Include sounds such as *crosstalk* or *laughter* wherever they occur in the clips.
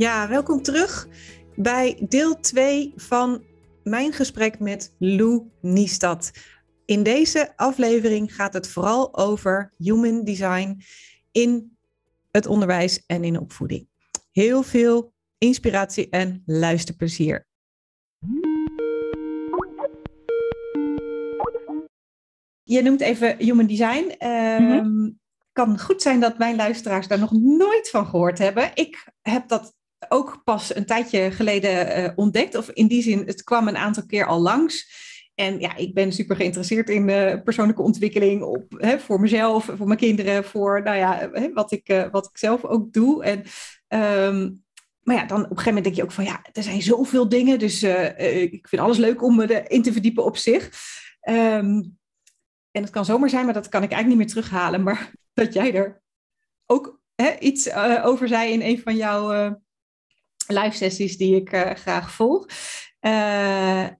Ja, welkom terug bij deel 2 van mijn gesprek met Lou Niestad. In deze aflevering gaat het vooral over human design in het onderwijs en in opvoeding. Heel veel inspiratie en luisterplezier. Je noemt even human design. Um, Kan goed zijn dat mijn luisteraars daar nog nooit van gehoord hebben. Ik heb dat ook pas een tijdje geleden uh, ontdekt. Of in die zin, het kwam een aantal keer al langs. En ja, ik ben super geïnteresseerd in uh, persoonlijke ontwikkeling op, hè, voor mezelf, voor mijn kinderen, voor nou ja, hè, wat, ik, uh, wat ik zelf ook doe. En, um, maar ja, dan op een gegeven moment denk je ook van ja, er zijn zoveel dingen. Dus ik vind alles leuk om me erin te verdiepen op zich. Um, en het kan zomaar zijn, maar dat kan ik eigenlijk niet meer terughalen. Maar *laughs* dat jij er ook hè, iets over zei in een van jouw live sessies die ik uh, graag volg.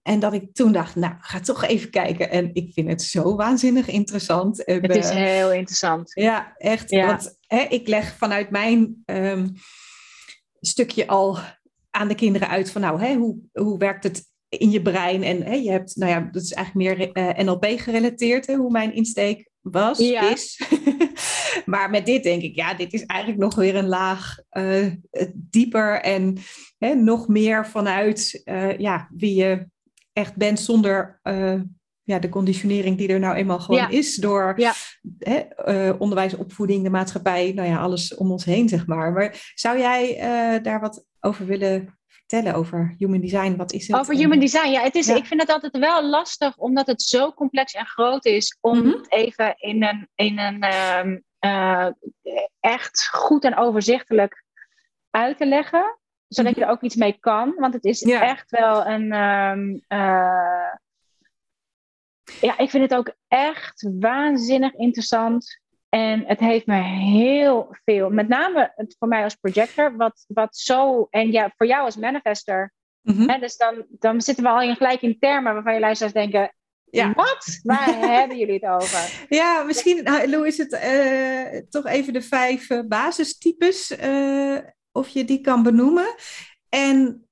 en dat ik toen dacht, nou, ga toch even kijken. En ik vind het zo waanzinnig interessant. Het is heel interessant. Ja, echt. Ja. Want hè, ik leg vanuit mijn um, stukje al aan de kinderen uit van, nou, hè, hoe, hoe werkt het in je brein. En hè, je hebt, nou ja, dat is eigenlijk meer NLP gerelateerd, hè, hoe mijn insteek was, ja. is. *laughs* maar met dit denk ik, ja, dit is eigenlijk nog weer een laag uh, dieper en hè, nog meer vanuit uh, ja, wie je echt bent zonder ja, de conditionering die er nou eenmaal gewoon ja. is door ja. hè, onderwijs, opvoeding, de maatschappij, nou ja, alles om ons heen, zeg maar. Maar zou jij daar wat over willen vertellen over human design? Wat is het? Over human design, ja. Het is, ja. Ik vind het altijd wel lastig, omdat het zo complex en groot is, om mm -hmm. het even in een, in een um, uh, echt goed en overzichtelijk uit te leggen. Zodat mm -hmm. je er ook iets mee kan. Want het is ja. echt wel een. Um, uh, ja, ik vind het ook echt waanzinnig interessant. En het heeft me heel veel, met name het voor mij als projector, wat, wat zo, en ja, voor jou als manifester. Mm-hmm. Hè, dus dan, dan zitten we al in gelijk in termen waarvan je luisteraars denken, ja. wat? Waar *laughs* hebben jullie het over? Ja, misschien, Lou, is het uh, toch even de vijf uh, basistypes, uh, of je die kan benoemen. En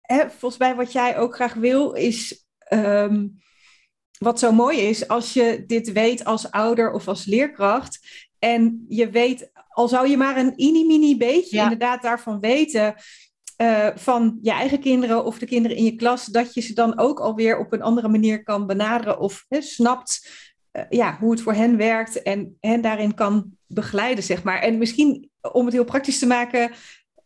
hè, volgens mij wat jij ook graag wil, is... Um, wat zo mooi is, als je dit weet als ouder of als leerkracht. En je weet, al zou je maar een mini-mini beetje ja. inderdaad daarvan weten. Uh, van je eigen kinderen of de kinderen in je klas, dat je ze dan ook alweer op een andere manier kan benaderen of he, snapt uh, ja, hoe het voor hen werkt en hen daarin kan begeleiden, zeg maar. En misschien om het heel praktisch te maken,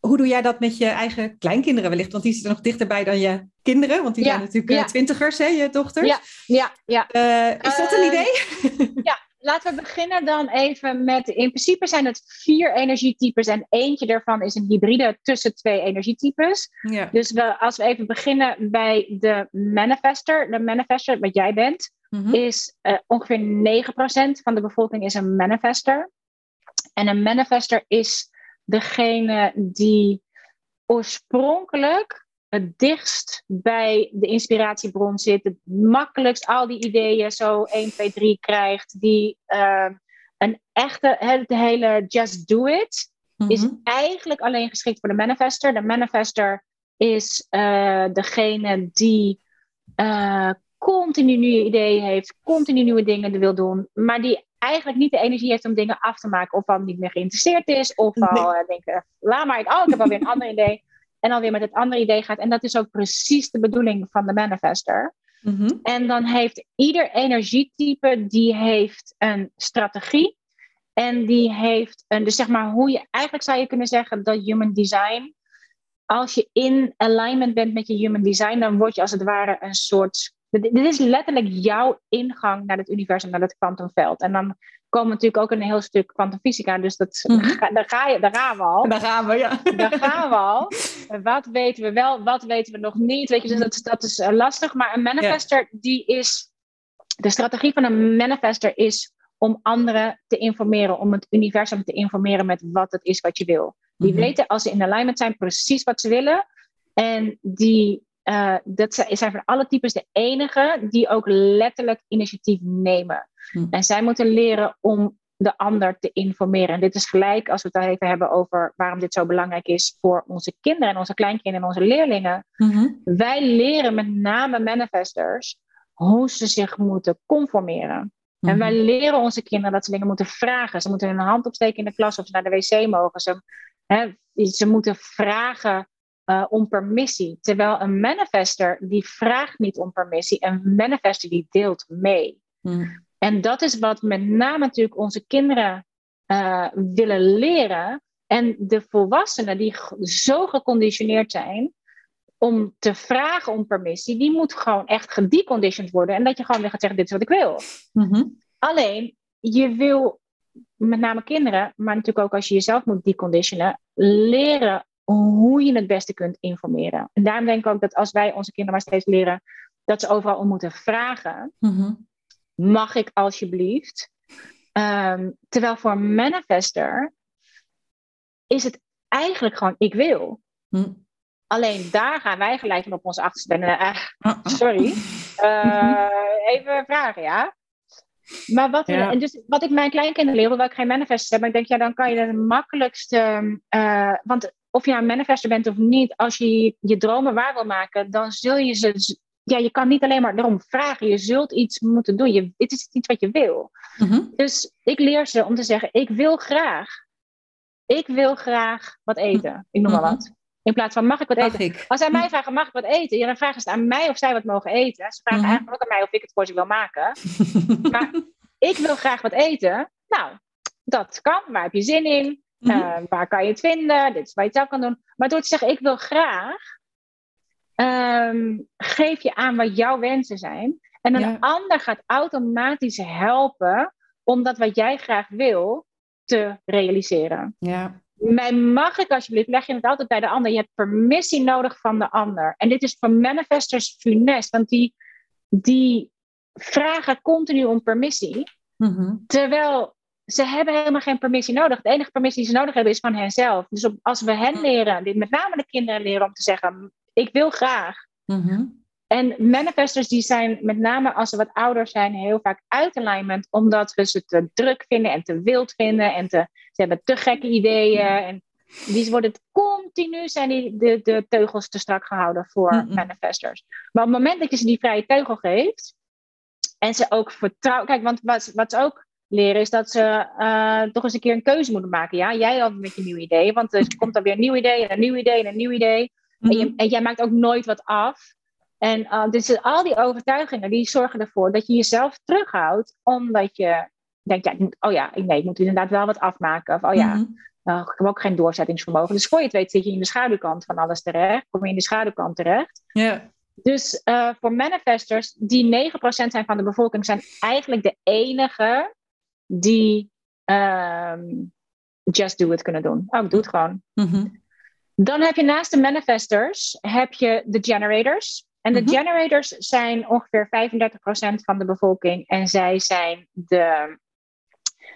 hoe doe jij dat met je eigen kleinkinderen wellicht? Want die zitten nog dichterbij dan je kinderen, want die ja, zijn natuurlijk ja. twintigers, hè, je dochters. Ja, ja, ja. Uh, is dat een idee? *laughs* ja, laten we beginnen dan even met, in principe zijn het vier energietypes en eentje daarvan is een hybride tussen twee energietypes. Ja. Dus we, als we even beginnen bij de manifester, de manifester, wat jij bent, mm-hmm. is uh, ongeveer 9% van de bevolking is een manifester. En een manifester is degene die oorspronkelijk het dichtst bij de inspiratiebron zit, het makkelijkst al die ideeën zo 1, 2, 3 krijgt, die uh, een echte, het hele just do it, is eigenlijk alleen geschikt voor de manifester. De manifester is uh, degene die uh, continu nieuwe ideeën heeft, continu nieuwe dingen wil doen, maar die eigenlijk niet de energie heeft om dingen af te maken. Of al niet meer geïnteresseerd is. Of al nee. uh, denkt, laat maar, oh, ik heb alweer een *laughs* ander idee. En alweer met het andere idee gaat. En dat is ook precies de bedoeling van de manifester. Mm-hmm. En dan heeft ieder energietype, die heeft een strategie. En die heeft een, dus zeg maar hoe je, eigenlijk zou je kunnen zeggen dat human design, als je in alignment bent met je human design, dan word je als het ware een soort dit is letterlijk jouw ingang naar het universum, naar het kwantumveld. En dan komen natuurlijk ook een heel stuk kwantumfysica. Dus dat, mhm. daar, ga je, daar gaan we al. Daar gaan we, ja. Daar gaan we al. Wat weten we wel, wat weten we nog niet? Weet je, dus dat, dat is eh, lastig. Maar een manifester, die is... De strategie van een manifester is om anderen te informeren, om het universum te informeren met wat het is wat je wil. Die mhm. weten als ze in alignment zijn precies wat ze willen. En die, uh, dat zijn van alle types de enige die ook letterlijk initiatief nemen. Mhm. En zij moeten leren om de ander te informeren. En dit is gelijk als we het even hebben over waarom dit zo belangrijk is voor onze kinderen en onze kleinkinderen en onze leerlingen. Mhm. Wij leren met name manifestors hoe ze zich moeten conformeren. En wij leren onze kinderen dat ze dingen moeten vragen. Ze moeten hun hand opsteken in de klas of ze naar de wc mogen. Ze, hè, ze moeten vragen uh, om permissie. Terwijl een manifester die vraagt niet om permissie. Een manifester die deelt mee. Mm. En dat is wat met name natuurlijk onze kinderen uh, willen leren. En de volwassenen die zo geconditioneerd zijn om te vragen om permissie, die moet gewoon echt gedeconditioned worden. En dat je gewoon weer gaat zeggen, dit is wat ik wil. Mhm. Alleen, je wil met name kinderen, maar natuurlijk ook als je jezelf moet deconditionen, leren hoe je het beste kunt informeren. En daarom denk ik ook dat als wij onze kinderen maar steeds leren dat ze overal om moeten vragen, mhm. mag ik alsjeblieft? Um, terwijl voor een manifester is het eigenlijk gewoon ik wil. Mhm. Alleen daar gaan wij gelijk op onze achterste. Uh, sorry. Uh, *laughs* even vragen, ja. Maar wat, en dus, wat ik mijn kleinkinderen leer, hoewel ik geen manifester heb, maar ik denk, ja, dan kan je het makkelijkste. Uh, want of je nou een manifester bent of niet, als je je dromen waar wil maken, dan zul je ze. Ja, je kan niet alleen maar erom vragen. Je zult iets moeten doen. Je, dit is iets wat je wil. Mhm. Dus ik leer ze om te zeggen: Ik wil graag. Ik wil graag wat eten. Ik noem maar mhm. wat. In plaats van mag ik wat eten? Als zij mij vragen, mag ik wat eten? Ja, dan vragen ze aan mij of zij wat mogen eten. Ze vragen mhm. eigenlijk ook aan mij of ik het voor ze wil maken. *laughs* maar ik wil graag wat eten. Nou, dat kan. Waar heb je zin in? Eh, waar kan je het vinden? Dit is waar je het zelf kan doen. Maar door te zeggen, ik wil graag, um, geef je aan wat jouw wensen zijn. En een ander gaat automatisch helpen om dat wat jij graag wil te realiseren. Ja. Mij mag ik alsjeblieft, leg je het altijd bij de ander. Je hebt permissie nodig van de ander. En dit is voor manifestors funest, want die, die vragen continu om permissie. Mhm. Terwijl ze hebben helemaal geen permissie nodig. De enige permissie die ze nodig hebben is van henzelf. Dus op, als we hen leren, dit met name de kinderen leren om te zeggen: Ik wil graag. Mhm. En manifestors die zijn met name als ze wat ouder zijn heel vaak uit alignment omdat we ze te druk vinden en te wild vinden en te, ze hebben te gekke ideeën en die worden continu zijn die, de, de teugels te strak gehouden voor mm manifestors. Maar op het moment dat je ze die vrije teugel geeft en ze ook vertrouwen, kijk, want wat, wat ook leren is dat ze uh, toch eens een keer een keuze moeten maken. Ja, jij altijd met je nieuw idee, want er komt dan weer een nieuw idee en een nieuw idee en een nieuw idee. en, je, en jij maakt ook nooit wat af. En uh, dus al die overtuigingen die zorgen ervoor dat je jezelf terughoudt, omdat je denkt, ja, ik moet, oh ja, nee, ik moet inderdaad wel wat afmaken. Of oh ja, mm ik heb ook geen doorzettingsvermogen. Dus voor je het weet zit je in de schaduwkant van alles terecht, kom je in de schaduwkant terecht. Ja. Dus voor manifestors, die 9% zijn van de bevolking, zijn eigenlijk de enige die um, just do it kunnen doen. Oh, ik doe het gewoon. Mm Dan heb je naast de manifestors, heb je de generators. En de mhm. generators zijn ongeveer 35% van de bevolking. En zij zijn de,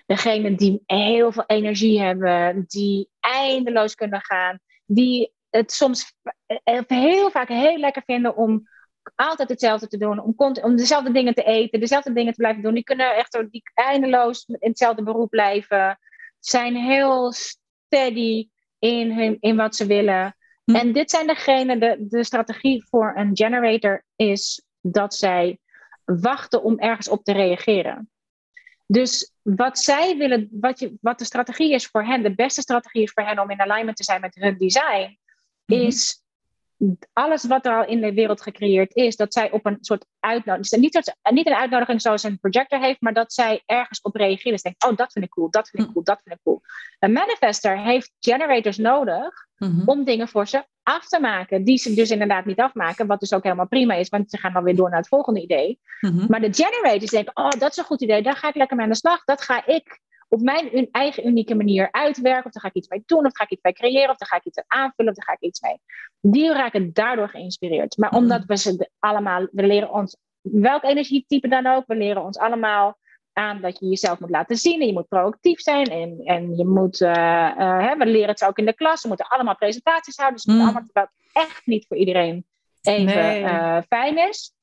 degene die heel veel energie hebben, die eindeloos kunnen gaan, die het soms eh, heel vaak heel lekker vinden om altijd hetzelfde te doen, om, om dezelfde dingen te eten, dezelfde dingen te blijven doen. Die kunnen echt die eindeloos in hetzelfde beroep blijven, zijn heel steady in, hun, in wat ze willen. Hm. En dit zijn degenen, de, de strategie voor een generator is dat zij wachten om ergens op te reageren. Dus wat zij willen, wat, je, wat de strategie is voor hen, de beste strategie is voor hen om in alignment te zijn met hun design, mhm. is alles wat er al in de wereld gecreëerd is, dat zij op een soort uitnodiging, niet, niet een uitnodiging zoals een projector heeft, maar dat zij ergens op reageren. Dus denkt, oh, dat vind ik cool, dat vind ik cool, dat vind ik cool. Een manifester heeft generators nodig mhm. om dingen voor ze af te maken, die ze dus inderdaad niet afmaken, wat dus ook helemaal prima is, want ze gaan dan weer door naar het volgende idee. Mhm. Maar de generators denken, oh, dat is een goed idee, daar ga ik lekker mee aan de slag, dat ga ik op mijn eigen unieke manier uitwerken. Of daar ga ik iets mee doen, of ga ik iets mee creëren, of daar ga ik iets aanvullen, of daar ga ik iets mee. Die raken daardoor geïnspireerd. Maar omdat mm. we ze allemaal, we leren ons, welk energietype dan ook, we leren ons allemaal aan dat je jezelf moet laten zien en je moet proactief zijn en, en je moet, uh, hè, we leren het ook in de klas, we moeten allemaal presentaties houden, dus het mm. allemaal wat echt niet voor iedereen even uh, fijn is.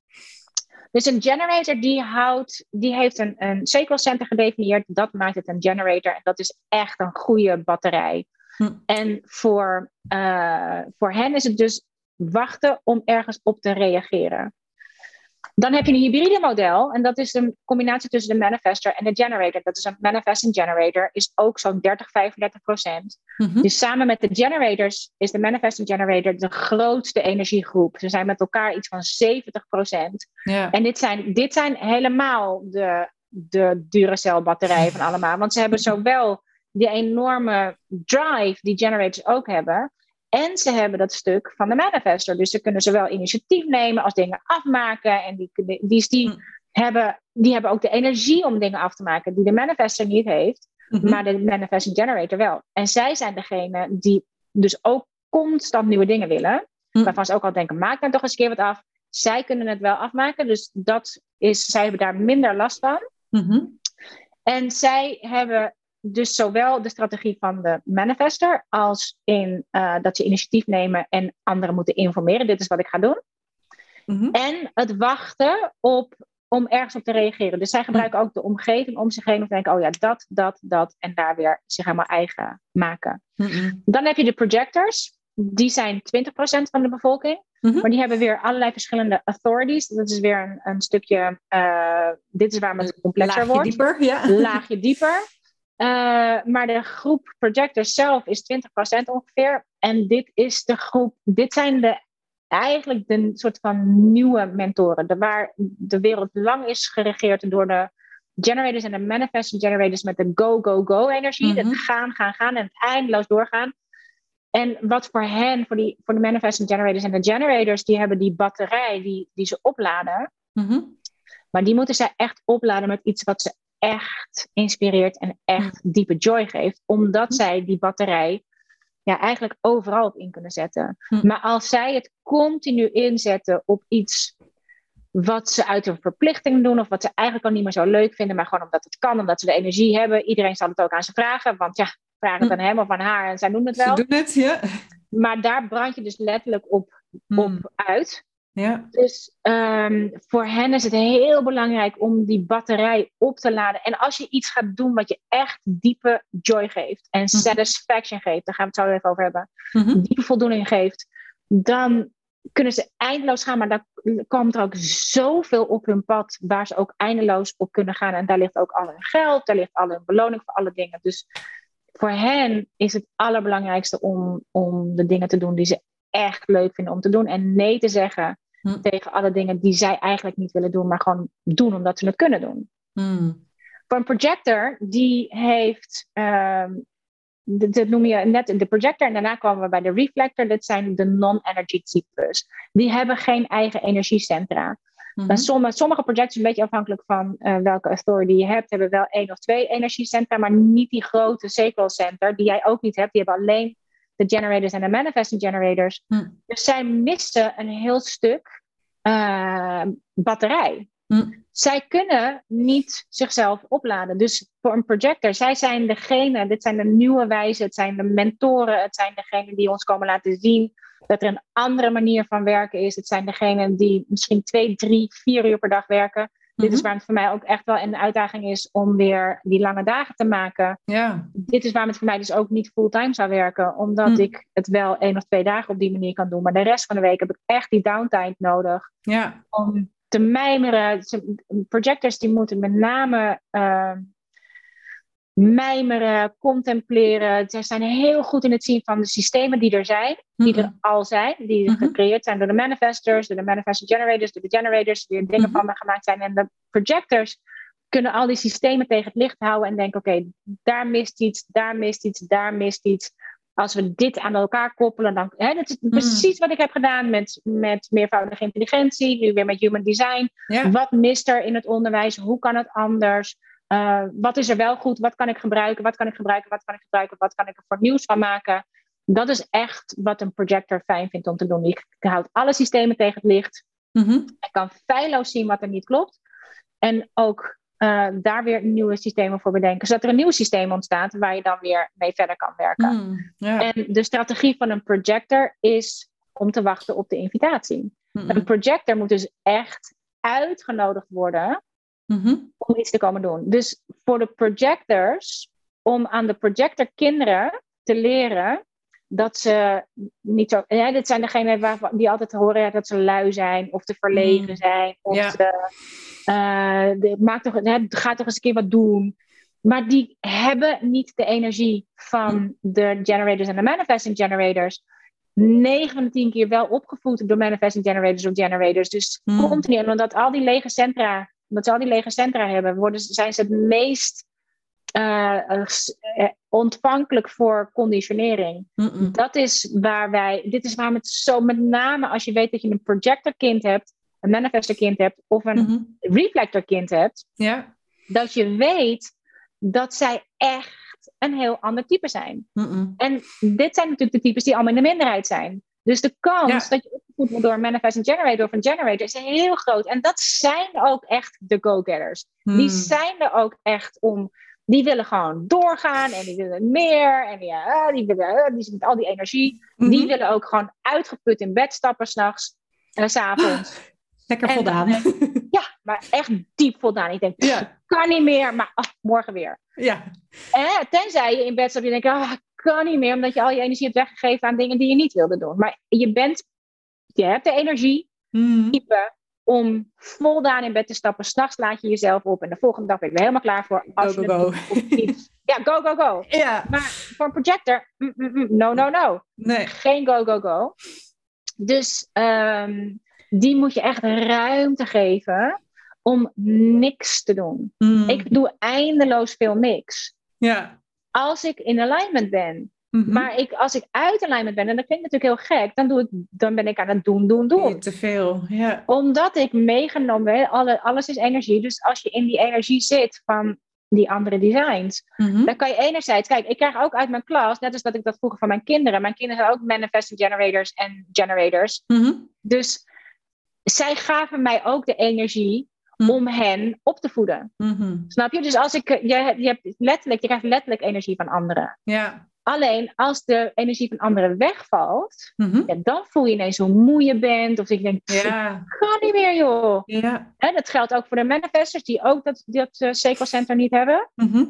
Dus een generator die houdt, die heeft een, een center gedefinieerd. Dat maakt het een generator. En dat is echt een goede batterij. Hm. En voor, uh, voor hen is het dus wachten om ergens op te reageren. Dan heb je een hybride model en dat is een combinatie tussen de manifester en de generator. Dat is een manifesting generator, is ook zo'n 30, 35 procent. Mhm. Dus samen met de generators is de manifesting generator de grootste energiegroep. Ze zijn met elkaar iets van 70 procent. En dit zijn, dit zijn helemaal de, de Duracell batterijen van allemaal. Want ze hebben zowel die enorme drive die generators ook hebben, en ze hebben dat stuk van de manifester. Dus ze kunnen zowel initiatief nemen als dingen afmaken. En die, die, die, hm. hebben, die hebben ook de energie om dingen af te maken, die de manifester niet heeft, mhm. maar de manifesting generator wel. En zij zijn degene die dus ook constant nieuwe dingen willen. Hm. Waarvan ze ook al denken, maak dan toch eens een keer wat af. Zij kunnen het wel afmaken, dus dat is, zij hebben daar minder last van. Mhm. En zij hebben dus zowel de strategie van de manifester als in uh, dat ze initiatief nemen en anderen moeten informeren. Dit is wat ik ga doen. Mhm. En het wachten op, om ergens op te reageren. Dus zij gebruiken ook de omgeving om zich heen om te denken: oh ja, dat, dat, dat. En daar weer zich helemaal eigen maken. Mhm. Dan heb je de projectors. Die zijn 20% van de bevolking. Mhm. Maar die hebben weer allerlei verschillende authorities. Dat is weer een, een stukje. Uh, dit is waar het complexer Laagje wordt. Dieper, ja. Laagje dieper. Uh, maar de groep projectors zelf is 20% ongeveer. En dit is de groep, dit zijn de, eigenlijk de soort van nieuwe mentoren. De, waar de wereld lang is geregeerd door de generators en de manifesting generators met de go, go, go energie. Mm Het gaan, gaan, gaan en het eindeloos doorgaan. En wat voor hen, voor, die, voor de manifesting generators en de generators, die hebben die batterij die, die ze opladen. Mhm. Maar die moeten zij echt opladen met iets wat ze echt inspireert en echt diepe joy geeft. Omdat zij die batterij ja, eigenlijk overal op in kunnen zetten. Maar als zij het continu inzetten op iets wat ze uit een verplichting doen, of wat ze eigenlijk al niet meer zo leuk vinden, maar gewoon omdat het kan, omdat ze de energie hebben. Iedereen zal het ook aan ze vragen, want ja, vraag het aan hem of aan haar en zij doen het wel. Ze doen het, ja. Maar daar brand je dus letterlijk op, hm. op uit. Ja. Dus um, voor hen is het heel belangrijk om die batterij op te laden. En als je iets gaat doen wat je echt diepe joy geeft en mhm. satisfaction geeft, daar gaan we het zo even over hebben, mm diepe voldoening geeft, dan kunnen ze eindeloos gaan, maar dan komt er ook zoveel op hun pad waar ze ook eindeloos op kunnen gaan. En daar ligt ook al hun geld, daar ligt al hun beloning voor alle dingen. Dus voor hen is het allerbelangrijkste om, om de dingen te doen die ze echt leuk vinden om te doen. En nee te zeggen hm. tegen alle dingen die zij eigenlijk niet willen doen, maar gewoon doen omdat ze het kunnen doen. Hm. Voor een projector, die heeft, um, dat noem je net de projector en daarna komen we bij de reflector. Dit zijn de non-energy types. Die hebben geen eigen energiecentra. Mm sommige, sommige projectors, een beetje afhankelijk van uh, welke authority je hebt, hebben wel één of twee energiecentra, maar niet die grote sacral center die jij ook niet hebt. Die hebben alleen de generators en de manifesting generators. Hm. Dus zij missen een heel stuk uh, batterij. Hm. Zij kunnen niet zichzelf opladen. Dus voor een projector, zij zijn degene, dit zijn de nieuwe wijzen, het zijn de mentoren, het zijn degenen die ons komen laten zien dat er een andere manier van werken is. Het zijn degenen die misschien twee, drie, vier uur per dag werken. Dit is mhm. waar het voor mij ook echt wel een uitdaging is om weer die lange dagen te maken. Ja. Dit is waarom het voor mij dus ook niet fulltime zou werken, omdat mhm. ik het wel één of twee dagen op die manier kan doen. Maar de rest van de week heb ik echt die downtime nodig. Ja. Om te mijmeren. Projectors die moeten met name uh, mijmeren, contempleren. Ze zijn heel goed in het zien van de systemen die er zijn, die er al zijn, die gecreëerd zijn door de manifestors, door de manifesting generators, door de generators, die er dingen van gemaakt zijn. En de projectors kunnen al die systemen tegen het licht houden en denken: oké, daar mist iets, daar mist iets, daar mist iets. Als we dit aan elkaar koppelen, dan. Hè, dat is precies wat ik heb gedaan met, met meervoudige intelligentie, nu weer met human design. Wat mist er in het onderwijs? Hoe kan het anders? Uh, wat is er wel goed? Wat kan ik gebruiken? Wat kan ik gebruiken? Wat kan ik gebruiken? Wat kan ik er voor nieuws van maken? Dat is echt wat een projector fijn vindt om te doen. Ik houdt alle systemen tegen het licht. Mm -hmm. Ik kan feilloos zien wat er niet klopt. En ook uh, daar weer nieuwe systemen voor bedenken. Zodat er een nieuw systeem ontstaat waar je dan weer mee verder kan werken. Mm, En de strategie van een projector is om te wachten op de invitatie. Mm Een projector moet dus echt uitgenodigd worden mm-hmm. om iets te komen doen. Dus voor de projectors, om aan de projector-kinderen te leren dat ze niet zo. Ja, dit zijn degenen waarvan, die altijd horen dat ze lui zijn of te verlegen mm. zijn. Of ja. ze, uh, maak toch, hè, ga toch eens een keer wat doen. Maar die hebben niet de energie van mm. de generators en de manifesting generators. 9 van de 10 keer wel opgevoed door manifesting generators of generators. Dus mm. continu. En omdat al die lege centra omdat ze al die lege centra hebben, worden, zijn ze het meest uh, ontvankelijk voor conditionering. Dat is waar wij, dit is waarom het zo met name als je weet dat je een projector-kind hebt, een manifestor-kind hebt of een mm-hmm. reflector-kind hebt, ja. dat je weet dat zij echt een heel ander type zijn. En dit zijn natuurlijk de types die allemaal in de minderheid zijn. Dus de kans dat je opgevoed wordt door een manifesting generator of een generator is heel groot. En dat zijn ook echt de go-getters. Die hmm. zijn er ook echt om. Die willen gewoon doorgaan en die willen meer. En ja, die willen uh, die met al die energie. Die mhm. willen ook gewoon uitgeput in bed stappen s'nachts en s'avonds. *gasps* Lekker voldaan. Eh, *laughs* ja, maar echt diep voldaan. Ik denk, ja. kan niet meer, maar oh, morgen weer. Ja. En, tenzij je in bed staat en je denkt, oh, kan niet meer, omdat je al je energie hebt weggegeven aan dingen die je niet wilde doen. Maar je bent, je hebt de energie, mm. om voldaan in bed te stappen. S'nachts laat je jezelf op en de volgende dag ben je weer helemaal klaar voor. Als go, go, go. *laughs* Ja, go, go, go. Ja. Maar voor een projector, mm, mm, mm, no, no, no. Nee. Geen go, go, go. Dus um, die moet je echt ruimte geven om niks te doen. Ik doe eindeloos veel niks. Ja als ik in alignment ben. Mhm. Maar ik, als ik uit alignment ben, en dat klinkt natuurlijk heel gek, dan, doe ik, dan ben ik aan het doen, doen, doen. Te veel, ja. Omdat ik meegenomen ben, alle, alles is energie. Dus als je in die energie zit van die andere designs, mhm. dan kan je enerzijds, kijk, ik krijg ook uit mijn klas, net als dat ik dat vroeger van mijn kinderen, mijn kinderen zijn ook manifesting generators en generators. Mhm. Dus zij gaven mij ook de energie Hm. om hen op te voeden. Mhm. Snap je? Dus als ik, je, je, hebt letterlijk, je krijgt letterlijk energie van anderen. Ja. Alleen als de energie van anderen wegvalt, mhm. ja, dan voel je ineens hoe moe je bent. Of ik denk, ja. ga niet meer joh. Ja. En dat geldt ook voor de manifestors die ook dat, dat uh, center niet hebben. Mhm.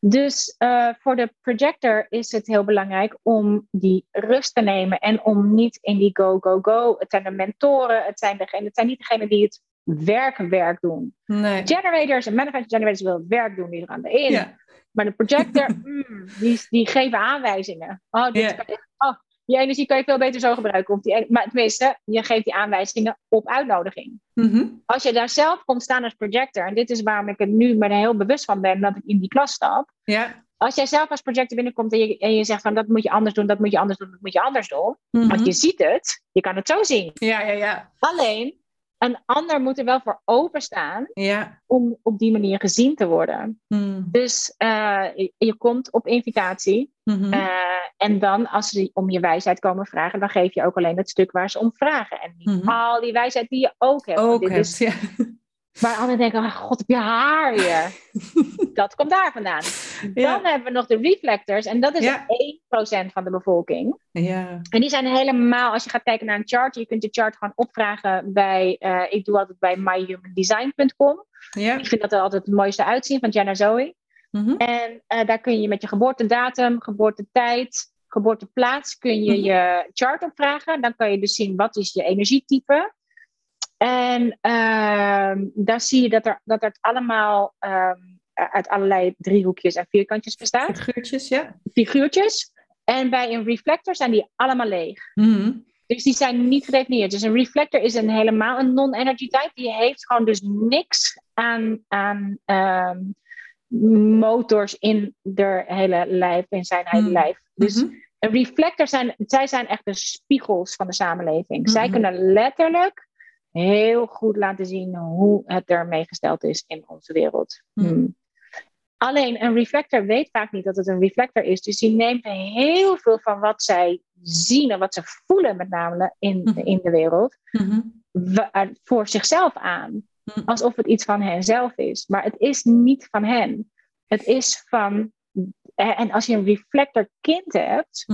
Dus uh, voor de projector is het heel belangrijk om die rust te nemen en om niet in die go, go, go. Het zijn de mentoren, het zijn, degene, het zijn niet degenen die het werk werk doen. Nee. Generators en manifesting generators willen het werk doen, die er aan de in. Maar de projector, *laughs* mm, die, die geven aanwijzingen. Oh, dit kan oh, die energie kan je veel beter zo gebruiken. Of die, maar tenminste, je geeft die aanwijzingen op uitnodiging. Mhm. Als je daar zelf komt staan als projector, en dit is waarom ik er nu me heel bewust van ben dat ik in die klas stap. Ja. Als jij zelf als projector binnenkomt en je, en je zegt van dat moet je anders doen, dat moet je anders doen, dat moet je anders doen. Mhm. Want je ziet het, je kan het zo zien. Ja, ja, ja. Alleen, een ander moet er wel voor openstaan ja. om op die manier gezien te worden. Hmm. Dus uh, je, komt op invitatie mm-hmm. uh, en dan als ze om je wijsheid komen vragen, dan geef je ook alleen het stuk waar ze om vragen. En niet mm-hmm. al die wijsheid die je ook hebt. Ook hebt, ja. Maar anderen denken, oh, god, heb je haar weer. *laughs* dat komt daar vandaan. Dan hebben we nog de reflectors. En dat is ja. 1% van de bevolking. Ja. En die zijn helemaal, als je gaat kijken naar een chart. Je kunt je chart gewoon opvragen bij, uh, ik doe altijd bij myhumandesign.com. Ja. Ik vind dat er altijd het mooiste uitzien van Jenna Zoe. Mm-hmm. En uh, daar kun je met je geboortedatum, geboortetijd, geboorteplaats, kun je mm-hmm. je chart opvragen. Dan kan je dus zien wat is je energietype. En uh, dan zie je dat er, dat er allemaal um, uit allerlei driehoekjes en vierkantjes bestaat. Figuurtjes, ja. Figuurtjes. En bij een reflector zijn die allemaal leeg. Mhm. Dus die zijn niet gedefinieerd. Dus een reflector is een helemaal een non-energy type. Die heeft gewoon dus niks aan, aan ehm, motors in de hele lijf, in zijn hele mhm. lijf. Dus mhm. een reflector zijn, zij zijn echt de spiegels van de samenleving. Zij kunnen letterlijk heel goed laten zien hoe het ermee gesteld is in onze wereld. Hmm. Alleen een reflector weet vaak niet dat het een reflector is. Dus die neemt heel veel van wat zij zien en wat ze voelen, met name in, mhm. in de wereld, eh, voor zichzelf aan. Alsof het iets van hen zelf is. Maar het is niet van hen. Het is van. Eh, en als je een reflector kind hebt,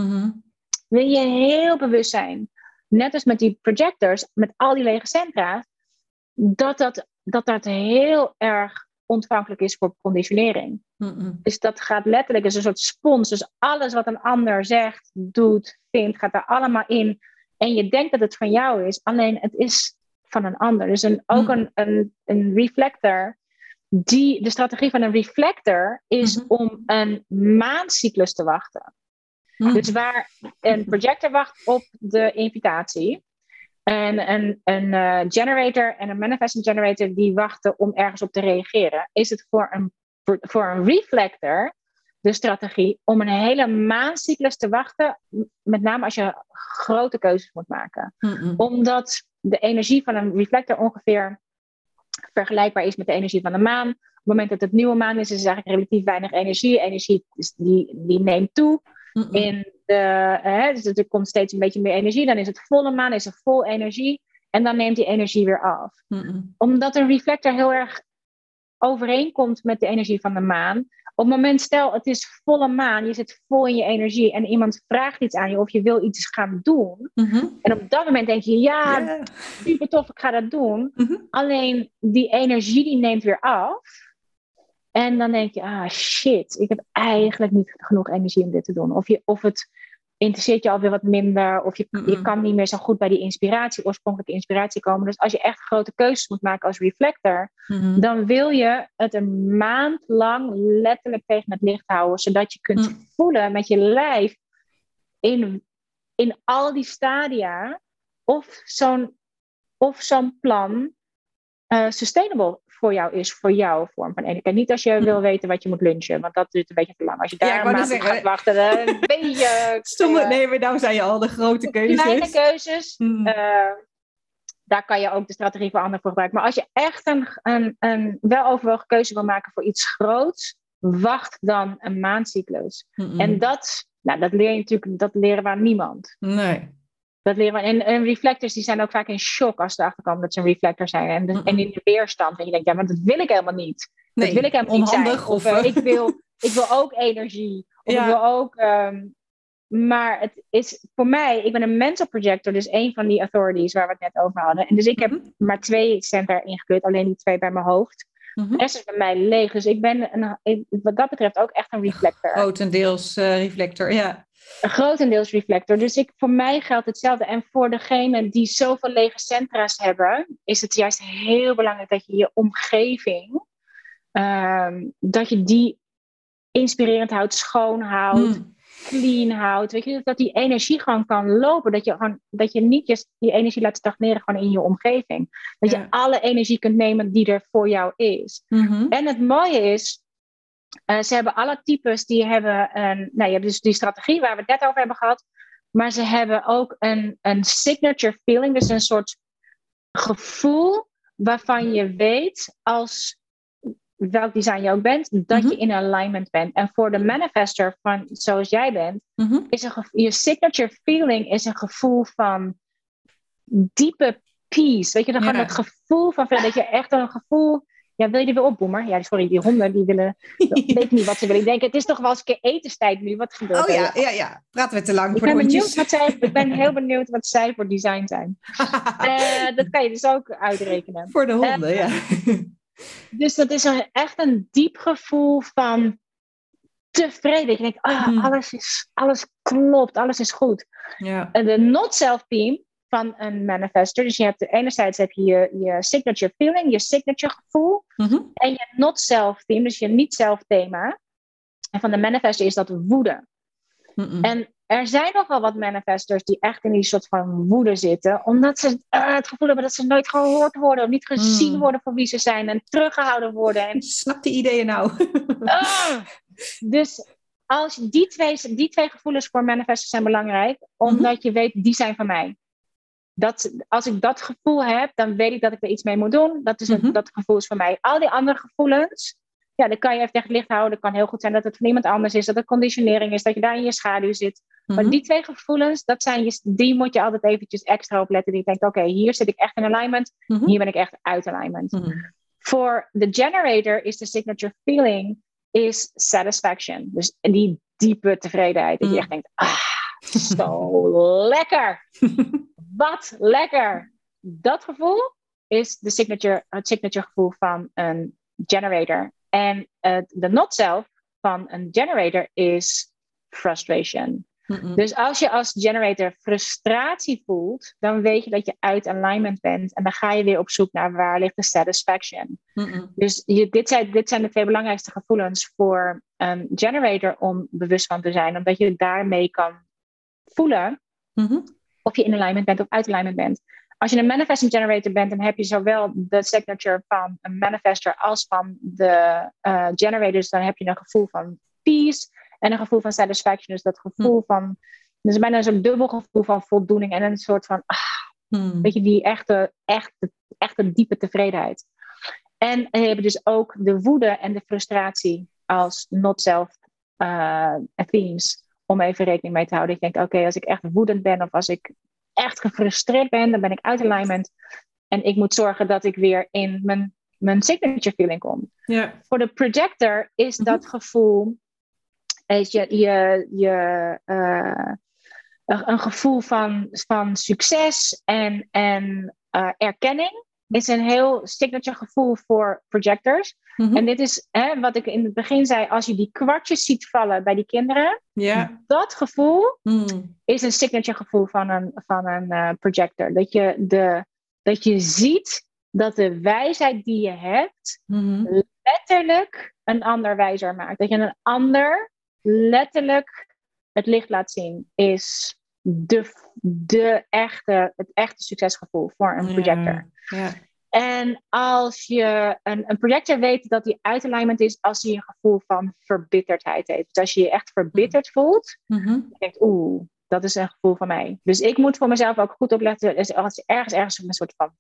wil je heel bewust zijn. Net als met die projectors, met al die lege centra, dat dat, dat, dat heel erg ontvankelijk is voor conditionering. Dus dat gaat letterlijk, is een soort spons. Dus alles wat een ander zegt, doet, vindt, gaat er allemaal in. En je denkt dat het van jou is, alleen het is van een ander. Dus een, ook mm. een, een, een reflector. Die, de strategie van een reflector is mm-hmm. om een maancyclus te wachten. Mm. Dus waar een projector wacht op de invitatie. En een, een uh, generator en een manifesting generator die wachten om ergens op te reageren. Is het voor een, voor een reflector de strategie om een hele maancyclus te wachten, met name als je grote keuzes moet maken. Omdat de energie van een reflector ongeveer vergelijkbaar is met de energie van de maan. Op het moment dat het nieuwe maan is, is er eigenlijk relatief weinig energie. Energie die, die neemt toe. In de, hè, dus er komt steeds een beetje meer energie. Dan is het volle maan, is er vol energie. En dan neemt die energie weer af. Omdat een reflector heel erg overeenkomt met de energie van de maan. Op het moment, stel het is volle maan, je zit vol in je energie en iemand vraagt iets aan je of je wil iets gaan doen. Mhm. En op dat moment denk je, ja, super tof, ik ga dat doen. Mhm. Alleen die energie die neemt weer af. En dan denk je, ah shit, ik heb eigenlijk niet genoeg energie om dit te doen. Of, je, of het interesseert je alweer wat minder. Of je, je kan niet meer zo goed bij die inspiratie, oorspronkelijke inspiratie komen. Dus als je echt grote keuzes moet maken als reflector, dan wil je het een maand lang letterlijk tegen het licht houden. Zodat je kunt mhm. voelen met je lijf in, in al die stadia of zo'n of zo'n plan uh, sustainable voor jou is, voor jouw vorm van energie. Niet als je wil weten wat je moet lunchen, want dat duurt een beetje te lang. Als je daar ja, maar gaat wachten, dan ben je... *laughs* Stomme, nee, maar nou zijn je al de grote keuzes. Kleine keuzes. Hmm. Uh, daar kan je ook de strategie voor anderen voor gebruiken. Maar als je echt een, een, een weloverwogen keuze wil maken voor iets groots, wacht dan een maandcyclus. Hmm. En dat, nou, dat leer je natuurlijk, dat leren we aan niemand. Nee. Dat leren. En, en, reflectors die zijn ook vaak in shock als ze erachter komen dat ze een reflector zijn. En, en in de weerstand. En je denkt, ja, maar dat wil ik helemaal niet. Nee, dat wil ik helemaal niet Of, uh, ik, wil, *laughs* ik wil ook energie. Of ik wil ook... Um, maar het is voor mij, ik ben een mental projector, dus een van die authorities waar we het net over hadden. En dus ik heb mhm. maar twee center ingekleurd, alleen die twee bij mijn hoofd. Mm -hmm. De rest is bij mij leeg. Dus ik ben een, wat dat betreft ook echt een reflector. Grotendeels uh, reflector, ja. Grotendeels reflector. Dus ik, voor mij geldt hetzelfde. En voor degenen die zoveel lege centra's hebben, is het juist heel belangrijk dat je je omgeving, um, dat je die inspirerend houdt, schoon houdt, hmm. clean houdt. Weet je, dat die energie gewoon kan lopen. Dat je, gewoon, dat je niet je, die energie laat stagneren gewoon in je omgeving. Dat je alle energie kunt nemen die er voor jou is. Mhm. En het mooie is, uh, ze hebben alle types, die hebben een, nou, je hebt dus die strategie waar we het net over hebben gehad, maar ze hebben ook een, een signature feeling, dus een soort gevoel waarvan je weet als welk design je ook bent, dat je mhm. in alignment bent. En voor de manifester van zoals jij bent, mhm. is een je signature feeling is een gevoel van diepe peace. Weet je, dan gaat het gevoel van dat je echt een gevoel ja, wil je er weer op, Boemer? Ja, sorry, die honden die willen. Ik weet niet wat ze willen. Ik denk, het is toch wel eens een keer etenstijd nu. Wat gebeurt er? Oh ja, ja, ja. Praten we te lang ik voor ben de benieuwd wat zij, Ik ben heel benieuwd wat zij voor design zijn. uh, *laughs* dat kan je dus ook uitrekenen. Voor de honden, uh, ja. Dus dat is een, echt een diep gevoel van tevreden. Je denkt, ah, hmm. alles, is, alles klopt, alles is goed. Ja. En de not-self-team van een manifester. Dus je hebt enerzijds heb je, je signature feeling, je signature gevoel. Mhm. En je not self theme, dus je niet zelf thema. En van de manifester is dat woede. Mm-mm. En er zijn nogal wat manifestors die echt in die soort van woede zitten, omdat ze eh, het gevoel hebben dat ze nooit gehoord worden, of niet gezien Mm. worden voor wie ze zijn en teruggehouden worden. En, Snap die ideeën nou? *laughs* Ah! dus als die twee, die twee gevoelens voor manifestors zijn belangrijk, omdat je weet, die zijn van mij. Dat, als ik dat gevoel heb, dan weet ik dat ik er iets mee moet doen. Dat, is Mhm. dat gevoel is van mij. Al die andere gevoelens, ja, dan kan je even tegen het licht houden. Het kan heel goed zijn dat het van iemand anders is, dat het conditionering is, dat je daar in je schaduw zit. Maar Mhm. die twee gevoelens, dat zijn je, die moet je altijd eventjes extra opletten. Die denkt, oké, hier zit ik echt in alignment, Mhm. hier ben ik echt uit alignment. Voor de generator is de signature feeling is satisfaction. Dus die diepe tevredenheid. Dat je echt denkt, ah, zo *laughs* lekker. *laughs* Wat lekker. Dat gevoel is de signature, het signature gevoel van een generator. En eh, de not self van een generator is frustration. Dus als je als generator frustratie voelt, dan weet je dat je uit alignment bent. En dan ga je weer op zoek naar waar ligt de satisfaction. Mhm. Dus je, dit, zijn, dit zijn de twee belangrijkste gevoelens voor een generator om bewust van te zijn. Omdat je daarmee kan voelen Mhm. Of je in alignment bent of uit alignment bent. Als je een manifesting generator bent, dan heb je zowel de signature van een manifester als van de eh, generators. Dan heb je een gevoel van peace en een gevoel van satisfaction. Dus dat gevoel van, dus bijna zo'n dubbel gevoel van voldoening en een soort van, ah, Mhm. weet je, die echte, echte, echte diepe tevredenheid. En je hebt dus ook de woede en de frustratie als not self eh, themes. Om even rekening mee te houden. Ik denk, oké, als ik echt woedend ben of als ik echt gefrustreerd ben, dan ben ik uit alignment. En ik moet zorgen dat ik weer in mijn, mijn signature feeling kom. Ja. Voor de projector is dat gevoel, is je, je, je, eh, een, een gevoel van, van succes en, en eh, erkenning. Is een heel signature gevoel voor projectors. Mhm. En dit is hè, wat ik in het begin zei: als je die kwartjes ziet vallen bij die kinderen, dat gevoel Mhm. is een signature gevoel van een, van een eh, projector. Dat je, de, dat je ziet dat de wijsheid die je hebt, Mhm. letterlijk een ander wijzer maakt. Dat je een ander letterlijk het licht laat zien, is de, de echte, het echte succesgevoel voor een projector. Ja. En als je een, een projector weet dat hij uit alignment is, als hij een gevoel van verbitterdheid heeft. Dus als je je echt verbitterd voelt, Mhm. je denkt, oeh, dat is een gevoel van mij. Dus ik moet voor mezelf ook goed opletten. Dus als er ergens, ergens een soort van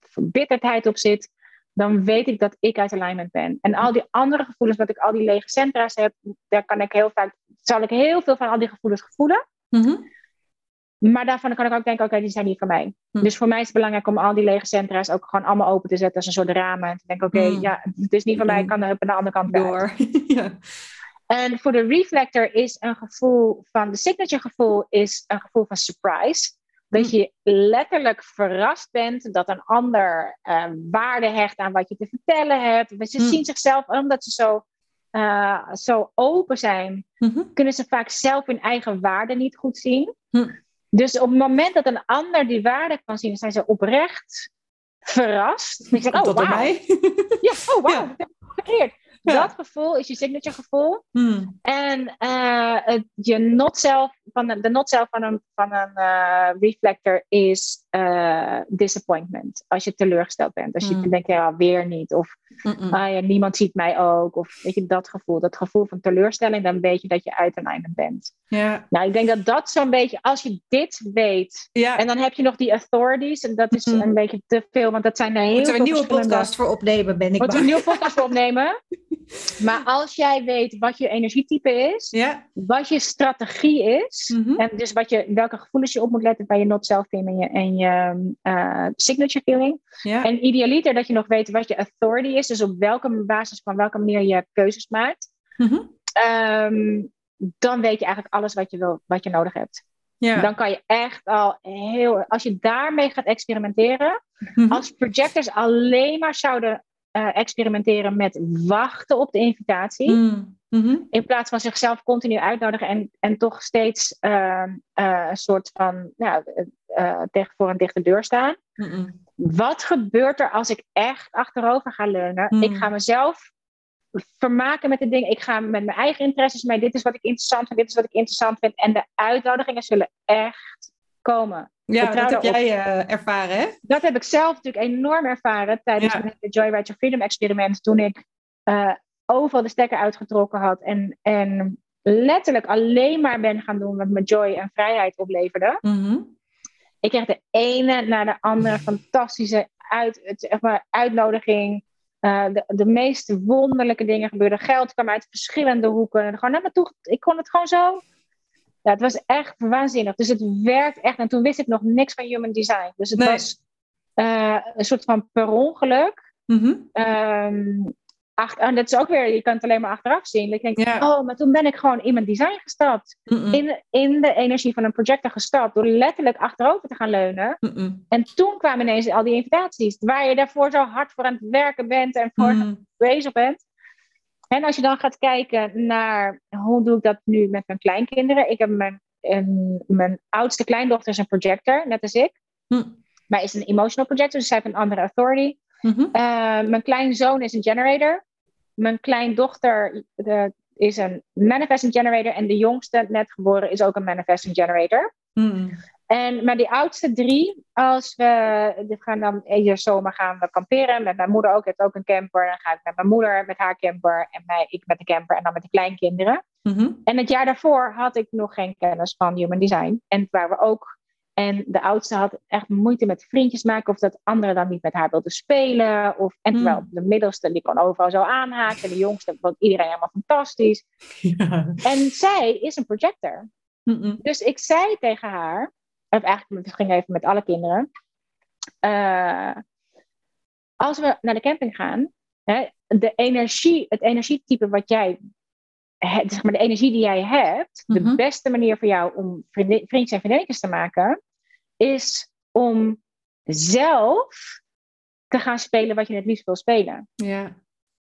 verbitterdheid op zit, dan weet ik dat ik uit alignment ben. En al die andere gevoelens, dat ik al die lege centra's heb, daar kan ik heel vaak, zal ik heel veel van al die gevoelens gevoelen. Mhm. Maar daarvan kan ik ook denken, oké, die zijn niet voor mij. Hm. Dus voor mij is het belangrijk om al die lege centra's ook gewoon allemaal open te zetten als een soort ramen. En te denken, oké, Hm. ja, het is niet voor mij, ik kan er op de andere kant. Door. *laughs* ja. En voor de reflector is een gevoel van, de signature gevoel is een gevoel van surprise. Dat Hm. je letterlijk verrast bent dat een ander eh, waarde hecht aan wat je te vertellen hebt. Ze Hm. zien zichzelf, omdat ze zo, eh, zo open zijn, Mhm. kunnen ze vaak zelf hun eigen waarde niet goed zien. Hm. Dus op het moment dat een ander die waarde kan zien, zijn ze oprecht verrast. Denk je, oh, wauw. mij. *laughs* Ja, oh, wauw. Ja. dat heb ik gecreëerd. Ja. Dat gevoel is je signature gevoel. Hmm. En eh, je not self van de, de not self van een, van een eh, reflector is eh, disappointment. Als je teleurgesteld bent. Als je Mm. denkt, ja, weer niet. Of ah, ja, niemand ziet mij ook. Of weet je, dat gevoel. Dat gevoel van teleurstelling, dan weet je dat je uit bent. Ja. Nou, ik denk dat dat zo'n beetje, als je dit weet. Ja. En dan heb je nog die authorities. En dat is Mm. een beetje te veel, want dat zijn er heel Moeten we een nieuwe podcast voor opnemen, ben ik Moeten we een nieuwe podcast voor opnemen. *laughs* Maar als jij weet wat je energietype is, Ja. wat je strategie is, Mhm. en dus wat je, welke gevoelens je op moet letten bij je not self en je, en je eh, signature feeling. Ja. En idealiter dat je nog weet wat je authority is, dus op welke basis van welke manier je keuzes maakt. Mhm. Ehm, dan weet je eigenlijk alles wat je, wil, wat je nodig hebt. Ja. Dan kan je echt al heel, als je daarmee gaat experimenteren, Mhm. als projectors alleen maar zouden eh, experimenteren met wachten op de invitatie, Mm. Mhm. in plaats van zichzelf continu uitnodigen en, en toch steeds ehm, eh, een soort van nou, eh, tegen voor een dichte deur staan. Wat gebeurt er als ik echt achterover ga leunen? Mm. Ik ga mezelf vermaken met de dingen. Ik ga met mijn eigen interesses mee. Dit is wat ik interessant vind. Dit is wat ik interessant vind. En de uitnodigingen zullen echt komen. Ja, dat heb jij uh, ervaren, hè? Dat heb ik zelf natuurlijk enorm ervaren tijdens ja. het Joyride Your Freedom experiment. Toen ik uh, overal de stekker uitgetrokken had. En, en letterlijk alleen maar ben gaan doen wat me joy en vrijheid opleverde. Mm-hmm. Ik kreeg de ene naar de andere *laughs* fantastische uit, zeg maar, uitnodiging. Uh, de, de meest wonderlijke dingen gebeurden. Geld kwam uit verschillende hoeken. En gewoon naar me toe. Ik kon het gewoon zo. Ja, het was echt waanzinnig. Dus het werkt echt. En toen wist ik nog niks van human design. Dus het nee. was uh, een soort van per ongeluk. Mm-hmm. Um, ach, en dat is ook weer, je kan het alleen maar achteraf zien. Ik denk, ja. oh, maar toen ben ik gewoon in mijn design gestapt. In, in de energie van een projector gestapt. Door letterlijk achterover te gaan leunen. En toen kwamen ineens al die invitaties. Waar je daarvoor zo hard voor aan het werken bent. En voor Mm. bezig bent. En als je dan gaat kijken naar hoe doe ik dat nu met mijn kleinkinderen. Ik heb mijn, een, mijn oudste kleindochter is een projector, net als ik. Mm. Maar is een emotional projector, dus zij heeft een andere authority. Uh, mijn kleinzoon is een generator. Mijn kleindochter de, is een manifesting generator. En de jongste, net geboren, is ook een manifesting generator. Mm. En, maar die oudste drie, als we, we gaan dan iedere zomer gaan we kamperen. Met mijn moeder ook, heeft ook een camper. Dan ga ik met mijn moeder met haar camper en mij, ik met de camper en dan met de kleinkinderen. Mm-hmm. En het jaar daarvoor had ik nog geen kennis van human design. En waar we ook en de oudste had echt moeite met vriendjes maken. Of dat anderen dan niet met haar wilden spelen. Of, en terwijl Mm. de middelste die kon overal zo aanhaken. En de jongste vond iedereen helemaal fantastisch. *laughs* Ja. En zij is een projector. Mm-mm. Dus ik zei tegen haar. Of eigenlijk, ging even met alle kinderen. Uh, als we naar de camping gaan. Hè, de energie, het energietype wat jij zeg maar, de energie die jij hebt, Mhm. de beste manier voor jou om vriendin, vriendjes en vriendinnetjes te maken, is om zelf te gaan spelen wat je het liefst wil spelen. Ja.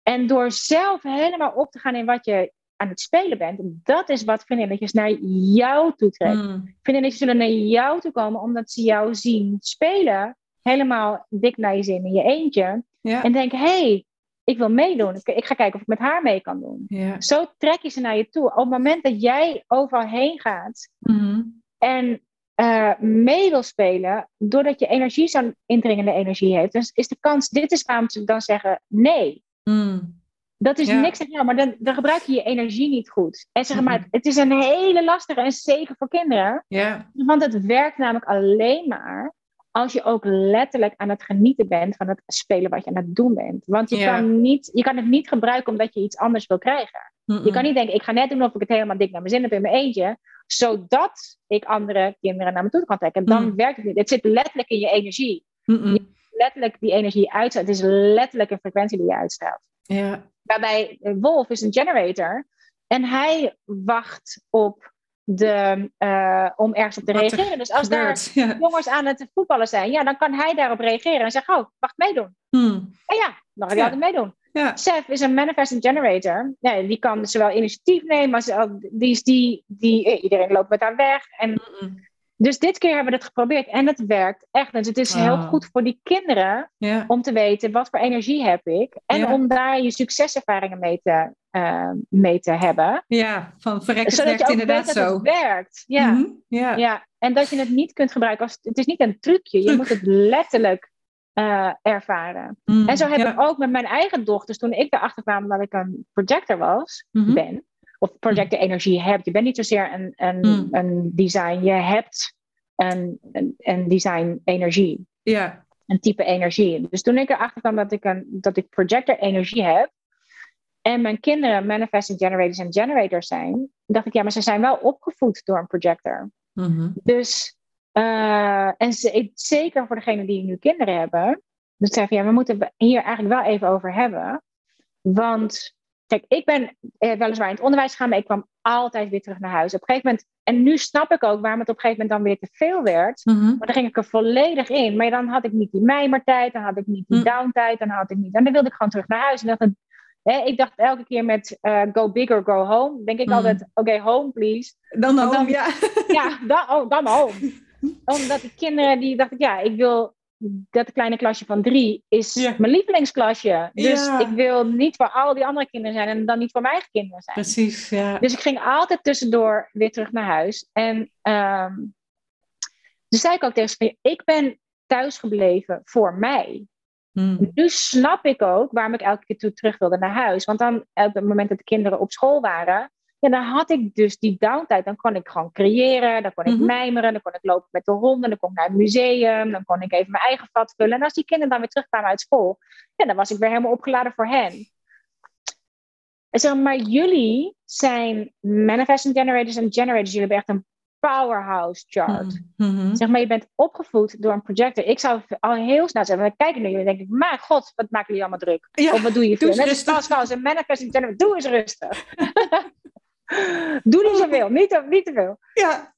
En door zelf helemaal op te gaan in wat je aan het spelen bent, dat is wat vriendinnetjes naar jou toe trekt. Mm. Vriendinnetjes zullen naar jou toe komen omdat ze jou zien spelen, helemaal dik naar je zin in je eentje, Ja. en denken, hé, hey, ik wil meedoen. Ik, ga kijken of ik met haar mee kan doen. Ja. Zo trek je ze naar je toe. Op het moment dat jij overal heen gaat Mm. en uh, mee wil spelen, doordat je energie zo'n indringende energie heeft, is de kans, dit is waarom ze dan zeggen nee. Mm. Dat is Ja. niks aan jou, maar dan, dan gebruik je je energie niet goed. En zeg maar, Mhm. het is een hele lastige en zeker voor kinderen, Ja. want het werkt namelijk alleen maar als je ook letterlijk aan het genieten bent van het spelen wat je aan het doen bent. Want je, Ja. kan, niet, je kan het niet gebruiken omdat je iets anders wil krijgen. Je kan niet denken, ik ga net doen of ik het helemaal dik naar mijn zin heb in mijn eentje, zodat ik andere kinderen naar me toe kan trekken. Dan Mm. werkt het niet. Het zit letterlijk in je energie. Letterlijk die energie uitstraalt. Het is letterlijk een frequentie die je uitstraalt. Ja. Waarbij eh, Wolf is een generator en hij wacht op de, uh, om ergens op te Wat er reageren. Dus als daar. Ja. jongens aan het voetballen zijn, ja, dan kan hij daarop reageren en zeggen, oh, ik meedoen? Mm. En ja, dan ga je Ja. altijd meedoen. Ja. Seth is een manifesting generator. Die kan zowel initiatief nemen, maar ze- die die, die, eh, iedereen loopt met haar weg. En. Dus dit keer hebben we het geprobeerd en het werkt echt. Dus het is heel goed voor die kinderen Ja. om te weten wat voor energie heb ik. En Ja. om daar je succeservaringen mee te, eh, mee te hebben. ja, van verrek het Zodat je ook inderdaad weet dat zo. het werkt. Ja. Mhm. ja. Ja, en dat je het niet kunt gebruiken als. Het is niet een trucje, je Truc. moet het letterlijk eh, ervaren. Mm. En zo heb ja. ik ook met mijn eigen dochters, toen ik erachter kwam dat ik een projector was, Mhm. ben, of projector energie heb. Je bent niet zozeer een, een, Mm. een design, je hebt een, een, een design energie, Ja. een type energie. Dus toen ik erachter kwam dat ik, een, dat ik projector energie heb, en mijn kinderen manifesting generators en generators zijn, dacht ik, ja, maar ze zijn wel opgevoed door een projector. Mhm. Dus, uh, en ze, zeker voor degenen die nu kinderen hebben. Dus van ja, we moeten hier eigenlijk wel even over hebben. Want, kijk, ik ben eh, weliswaar in het onderwijs gegaan, maar ik kwam altijd weer terug naar huis. Op een gegeven moment, en nu snap ik ook waarom het op een gegeven moment dan weer te veel werd. Mhm. Maar dan ging ik er volledig in. Maar dan had ik niet die mijmertijd, dan had ik niet die Mm. downtijd, dan had ik niet. En dan wilde ik gewoon terug naar huis. En dacht, hè, ik dacht elke keer met uh, go big or go home, denk ik Mm. altijd, oké, okay, home please. Dan home, ja. Ja, dan, oh, dan home. *laughs* omdat die kinderen, die dacht ik, ja, ik wil dat kleine klasje van drie is mijn lievelingsklasje. Dus ik wil niet voor al die andere kinderen zijn en dan niet voor mijn eigen kinderen zijn. Precies, ja. Dus ik ging altijd tussendoor weer terug naar huis. En um, dus zei ik ook tegen ze, ik ben thuisgebleven voor mij. Hmm. Nu snap ik ook waarom ik elke keer toe terug wilde naar huis. Want dan, op het moment dat de kinderen op school waren, ja, dan had ik dus die downtime. Dan kon ik gewoon creëren, dan kon ik mm mijmeren, dan kon ik lopen met de honden, dan kon ik naar het museum, dan kon ik even mijn eigen vat vullen. En als die kinderen dan weer terugkwamen uit school, ja, dan was ik weer helemaal opgeladen voor hen. En zeg maar, jullie zijn manifesting generators en generators. Jullie hebben echt een powerhouse chart. Mm-hmm. Zeg maar, je bent opgevoed door een projector. Ik zou al heel snel zeggen, we kijken naar jullie en denk ik, maar god, wat maken jullie allemaal druk? of wat doe je veel? Net als een manifesting generator, doe eens rustig. *laughs* doe niet zoveel, niet, niet te veel. Ja.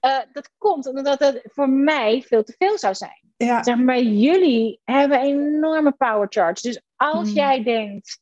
Uh, dat komt omdat het voor mij veel te veel zou zijn. Ja. Zeg maar, jullie hebben enorme power charge. Dus als mm. jij denkt,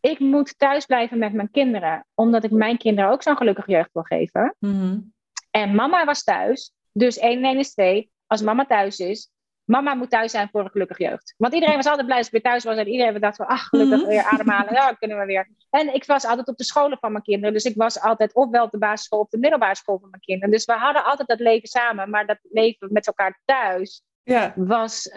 ik moet thuis blijven met mijn kinderen, omdat ik mijn kinderen ook zo'n gelukkige jeugd wil geven. Mm. En mama was thuis, dus 1 en 1 is 2. Als mama thuis is, mama moet thuis zijn voor een gelukkige jeugd. Want iedereen was altijd blij als ik weer thuis was. En iedereen dacht van, ach, gelukkig mhm. weer ademhalen. Ja, kunnen we weer. En ik was altijd op de scholen van mijn kinderen. Dus ik was altijd ofwel op de basisschool of de middelbare school van mijn kinderen. Dus we hadden altijd dat leven samen. Maar dat leven met elkaar thuis ja. was, uh,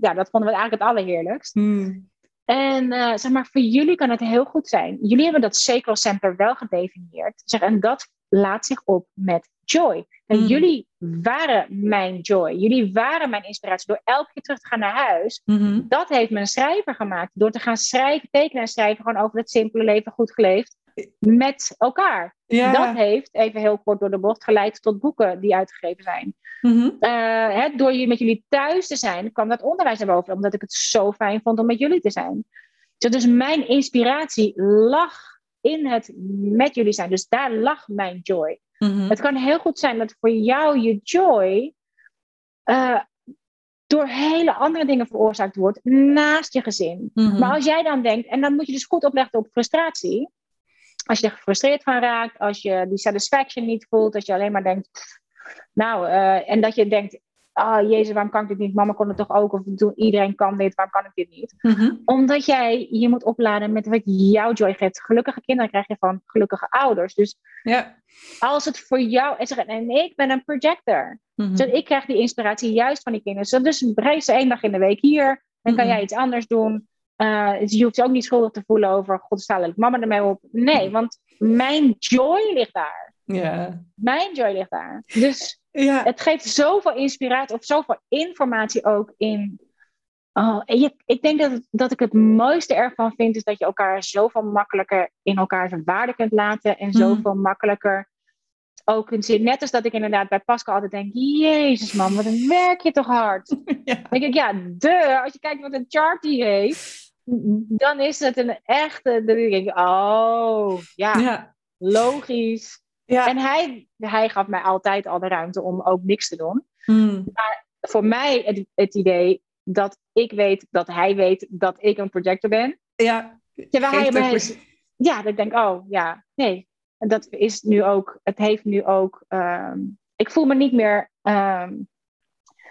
ja, dat vonden we eigenlijk het allerheerlijkst. Hmm. En uh, zeg maar, voor jullie kan het heel goed zijn. Jullie hebben dat sacral center wel gedefinieerd. Zeg, en dat laat zich op met joy. En mm. jullie waren mijn joy. Jullie waren mijn inspiratie. Door elke keer terug te gaan naar huis. Mm-hmm. Dat heeft me een schrijver gemaakt. Door te gaan schrijven, tekenen en schrijven. Gewoon over het simpele leven goed geleefd. Met elkaar. Dat heeft, even heel kort door de bocht, geleid tot boeken die uitgegeven zijn. Mm-hmm. Uh, door met jullie thuis te zijn, kwam dat onderwijs naar boven. Omdat ik het zo fijn vond om met jullie te zijn. Dus mijn inspiratie lag in het met jullie zijn. Dus daar lag mijn joy. Mhm. Het kan heel goed zijn dat voor jou je joy uh, door hele andere dingen veroorzaakt wordt naast je gezin. Mhm. Maar als jij dan denkt, en dan moet je dus goed opleggen op frustratie. Als je er gefrustreerd van raakt, als je die satisfaction niet voelt, als je alleen maar denkt, nou, uh, en dat je denkt, oh, jezus, waarom kan ik dit niet? Mama kon het toch ook? Of iedereen kan dit, waarom kan ik dit niet? Mhm. Omdat jij je moet opladen met wat jouw joy geeft. Gelukkige kinderen krijg je van gelukkige ouders. Dus ja. als het voor jou is, en ik ben een projector. Mm Dus ik krijg die inspiratie juist van die kinderen. Dus reis één dag in de week hier, dan kan mhm. jij iets anders doen. Uh, je hoeft je ook niet schuldig te voelen over, god, sta ik mama ermee op. Nee, want mijn joy ligt daar. Ja. Mijn joy ligt daar. Dus ja. Het geeft zoveel inspiratie of zoveel informatie ook in. Oh, ik denk dat, dat ik het mooiste ervan vind, is dat je elkaar zoveel makkelijker in elkaar zijn waarde kunt laten en hmm. zoveel makkelijker ook kunt zien. Net als dat ik inderdaad bij Pascal altijd denk: Jezus man, wat werk je toch hard? *laughs* Ja. Dan denk ik, ja, de, als je kijkt wat een chart die heeft, dan is het een echte. Dan denk ik, oh ja, ja. logisch. Ja. En hij, hij gaf mij altijd al de ruimte om ook niks te doen. Hmm. Maar voor mij het, het, idee dat ik weet dat hij weet dat ik een projector ben. Ja, hij mij, ja dat ik denk, oh ja, nee. Dat is nu ook, het heeft nu ook, ehm, ik voel me niet meer, ehm,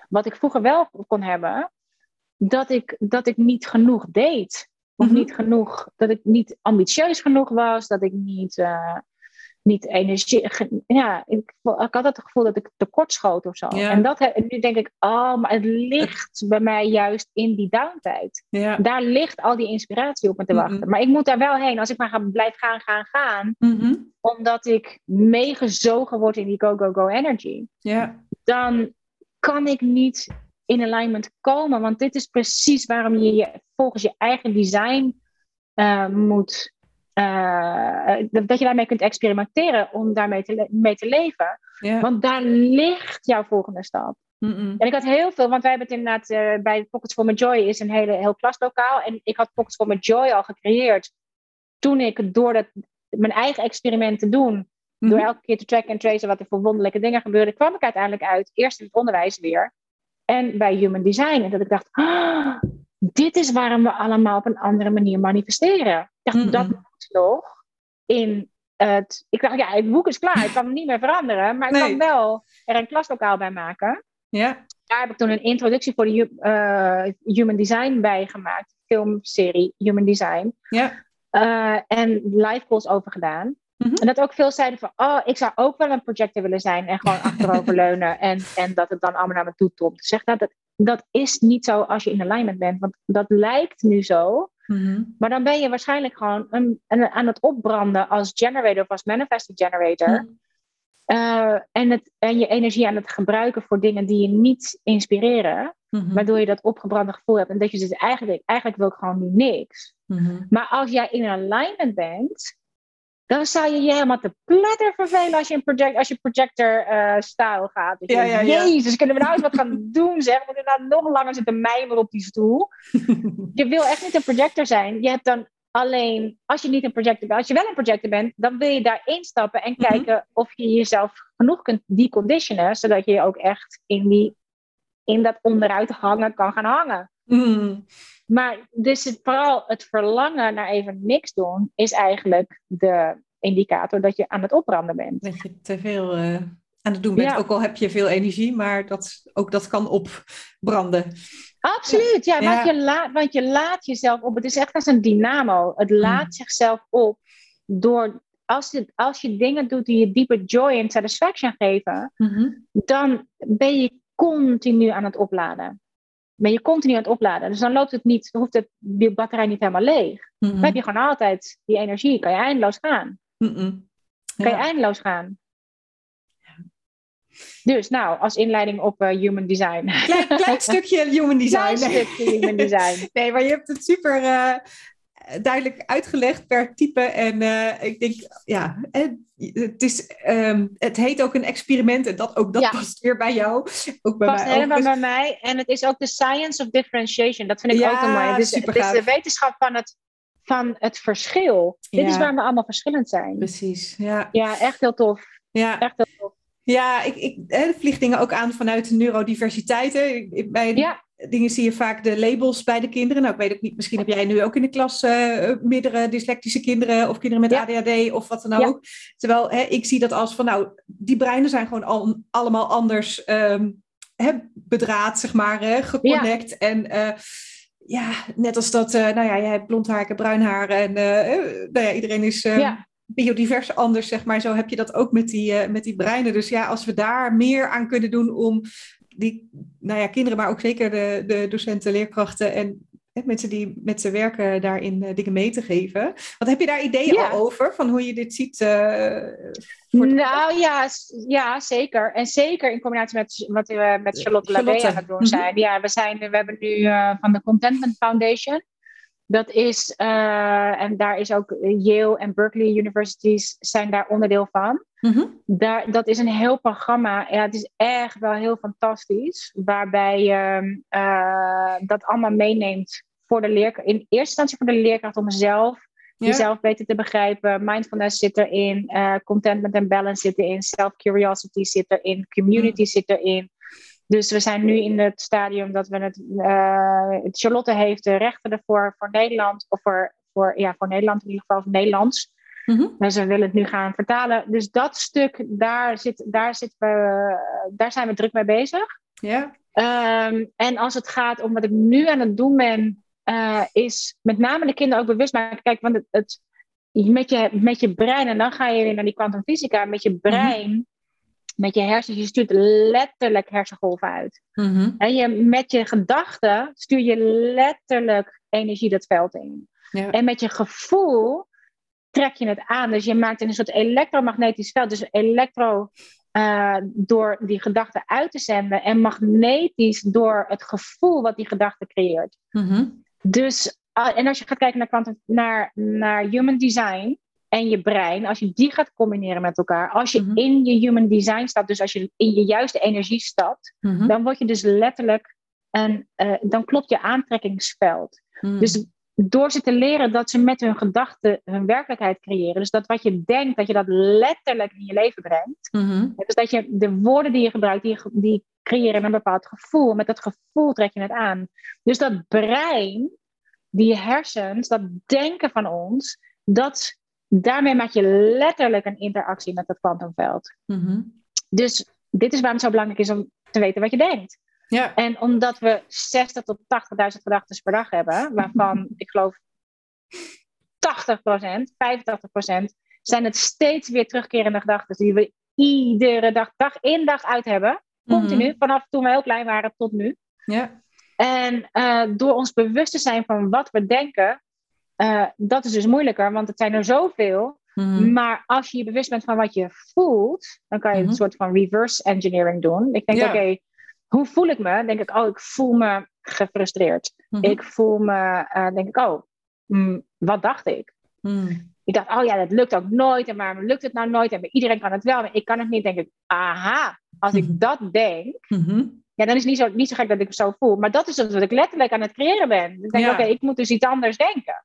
wat ik vroeger wel kon hebben, dat ik, dat ik niet genoeg deed. Of mhm. niet genoeg, dat ik niet ambitieus genoeg was, dat ik niet, uh, niet energie. Ja, ik, ik, had het gevoel dat ik tekortschoot of zo. En, dat, en nu denk ik, oh, maar het ligt bij mij juist in die downtijd. Ja. Daar ligt al die inspiratie op me te wachten. Maar ik moet daar wel heen. Als ik maar ga, blijf gaan, gaan, gaan. Omdat ik meegezogen word in die go, go, go energy. Ja. Dan kan ik niet in alignment komen. Want dit is precies waarom je, je volgens je eigen design uh, moet uh, dat je daarmee kunt experimenteren om daarmee te, mee te leven. Want daar ligt jouw volgende stap. En ik had heel veel, want wij hebben het inderdaad uh, bij Pockets for My Joy is een hele, heel klaslokaal. En ik had Pockets for My Joy al gecreëerd toen ik door dat, mijn eigen experiment te doen, door elke keer te tracken en tracen wat er voor wonderlijke dingen gebeurde, kwam ik uiteindelijk uit, eerst in het onderwijs weer en bij Human Design. En dat ik dacht, ah, dit is waarom we allemaal op een andere manier manifesteren. Ik dacht, dat nog in het, ik dacht, ja, het boek is klaar, ik kan het niet meer veranderen, maar ik kan wel er een klaslokaal bij maken. Ja. Daar heb ik toen een introductie voor de uh, Human Design bij gemaakt, filmserie Human Design. Ja. Uh, en live calls over gedaan. Mhm. En dat ook veel zeiden van, oh, ik zou ook wel een projector willen zijn en gewoon *laughs* achteroverleunen en, en dat het dan allemaal naar me toe komt. Zeg nou, dat, dat is niet zo als je in alignment bent, want dat lijkt nu zo. Mhm. Maar dan ben je waarschijnlijk gewoon een, aan het opbranden als generator of als manifesting generator. Mhm. Eh, en, het, en je energie aan het gebruiken voor dingen die je niet inspireren. Waardoor je dat opgebrande gevoel hebt. En dat je dus eigenlijk, eigenlijk wil ik gewoon nu niks. Maar als jij in alignment bent, dan zou je je helemaal te pletter vervelen als je een project, als je projector uh, stijl gaat. Dus ja, ja, ja. Jezus, kunnen we nou eens wat gaan *laughs* doen? Zeg, we moeten nou nog langer zitten mijmeren op die stoel. *laughs* je wil echt niet een projector zijn. Je hebt dan alleen, als je niet een projector bent, als je wel een projector bent, dan wil je daar instappen en mhm. kijken of je jezelf genoeg kunt deconditionen, zodat je je ook echt in, die, in dat onderuit hangen kan gaan hangen. Mhm. Maar dus het, vooral het verlangen naar even niks doen, is eigenlijk de indicator dat je aan het opbranden bent. Dat je te veel uh, aan het doen bent, ook al heb je veel energie, maar dat, ook dat kan opbranden. Absoluut, ja, Want, je laat, want je laat jezelf op. Het is echt als een dynamo. Het mm. laat zichzelf op door als, het, als je dingen doet die je diepe joy en satisfaction geven, mm-hmm. dan ben je continu aan het opladen ben je continu aan het opladen. Dus dan loopt het niet, hoeft het, de batterij niet helemaal leeg. Dan heb je gewoon altijd die energie. Kan je eindeloos gaan. Kan je eindeloos gaan. Dus nou, als inleiding op uh, human design. Klein, klein *laughs* stukje human design. Klein stukje human design. *laughs* nee, maar je hebt het super uh, duidelijk uitgelegd per type. En uh, ik denk, ja, het, is, um, het heet ook een experiment. En dat, ook dat past weer bij jou. Ook bij past mij helemaal bij mij. En het is ook de science of differentiation. Dat vind ik ook een mooi. Dus het is de wetenschap van het, van het verschil. Dit is waar we allemaal verschillend zijn. Precies, ja. Ja, echt heel tof. Ja. Echt heel tof. Ja, ik, ik vlieg dingen ook aan vanuit neurodiversiteit. Bij ja. Dingen zie je vaak de labels bij de kinderen. Nou, ik weet ook niet, misschien heb jij nu ook in de klas uh, meerdere dyslectische kinderen of kinderen met ADHD of wat dan ook. Terwijl hè, ik zie dat als van, nou, die breinen zijn gewoon al, allemaal anders um, hè, bedraad, zeg maar, hè, geconnect. En uh, ja, net als dat, uh, nou ja, jij hebt blond haar, ik heb bruin haar en nou ja, iedereen is... Biodivers anders, zeg maar. Zo heb je dat ook met die, uh, met die breinen. Dus ja, als we daar meer aan kunnen doen om die nou ja, kinderen, maar ook zeker de, de docenten, leerkrachten en hè, mensen die met ze werken daarin uh, dingen mee te geven. Wat heb je daar ideeën al over, van hoe je dit ziet? Uh, nou ja, ja, zeker. En zeker in combinatie met wat we met Charlotte, aan het doen zijn. Mhm. Ja, we, zijn, we hebben nu van de Contentment Foundation dat is, uh, en daar is ook Yale en Berkeley Universities zijn daar onderdeel van. Mm daar, dat is een heel programma. Ja, het is echt wel heel fantastisch. Waarbij je uh, dat allemaal meeneemt voor de leerkracht. In eerste instantie voor de leerkracht om zelf jezelf beter te begrijpen. Mindfulness zit erin. Uh, contentment en balance zit erin. Self-curiosity zit erin. Community mm. zit erin. Dus we zijn nu in het stadium dat we het. Uh, Charlotte heeft de rechten ervoor voor Nederland, of voor, voor, ja, voor Nederland in ieder geval, Nederlands. Mm Dus we willen het nu gaan vertalen. Dus dat stuk, daar, zit, daar, zit we, daar zijn we druk mee bezig. Ja. Ehm, en als het gaat om wat ik nu aan het doen ben, uh, is met name de kinderen ook bewust maken. Kijk, want het, het, met, je, met je brein, en dan ga je weer naar die kwantumfysica, met je mhm. brein met je hersens, je stuurt letterlijk hersengolven uit. Mm En je, met je gedachten stuur je letterlijk energie dat veld in. Ja. En met je gevoel trek je het aan. Dus je maakt een soort elektromagnetisch veld. Dus elektro uh, door die gedachten uit te zenden en magnetisch door het gevoel wat die gedachte creëert. Mm Dus, uh, en als je gaat kijken naar, naar, naar human design, en je brein, als je die gaat combineren met elkaar, als je mhm. in je human design stapt, dus als je in je juiste energie stapt, mhm. dan word je dus letterlijk en uh, dan klopt je aantrekkingsveld. Mhm. Dus door ze te leren dat ze met hun gedachten hun werkelijkheid creëren. Dus dat wat je denkt, dat je dat letterlijk in je leven brengt. Dus dat je de woorden die je gebruikt, die, die creëren een bepaald gevoel. Met dat gevoel trek je het aan. Dus dat brein, die hersens, dat denken van ons, dat daarmee maak je letterlijk een interactie met dat kwantumveld. Mm Dus dit is waarom het zo belangrijk is om te weten wat je denkt. Ja. En omdat we 60 tot 80.000 gedachten per dag hebben, waarvan ik geloof 80% 85% zijn het steeds weer terugkerende gedachten die we iedere dag, dag in dag uit hebben. Continu, mm vanaf toen we heel klein waren tot nu. Ja. En uh, door ons bewust te zijn van wat we denken, uh, dat is dus moeilijker, want het zijn er zoveel. Mm Maar als je je bewust bent van wat je voelt, dan kan je een mhm. soort van reverse engineering doen. Ik denk, oké, hoe voel ik me? Denk ik, oh, ik voel me gefrustreerd. Mhm. Ik voel me, uh, denk ik, oh, mm, wat dacht ik? Mm. Ik dacht, oh ja, dat lukt ook nooit. En waarom lukt het nou nooit? En iedereen kan het wel, maar ik kan het niet. Denk ik, aha, als ik mhm. dat denk, mhm. ja, dan is het niet zo, niet zo gek dat ik het zo voel. Maar dat is wat ik letterlijk aan het creëren ben. Ik denk, oké, ik moet dus iets anders denken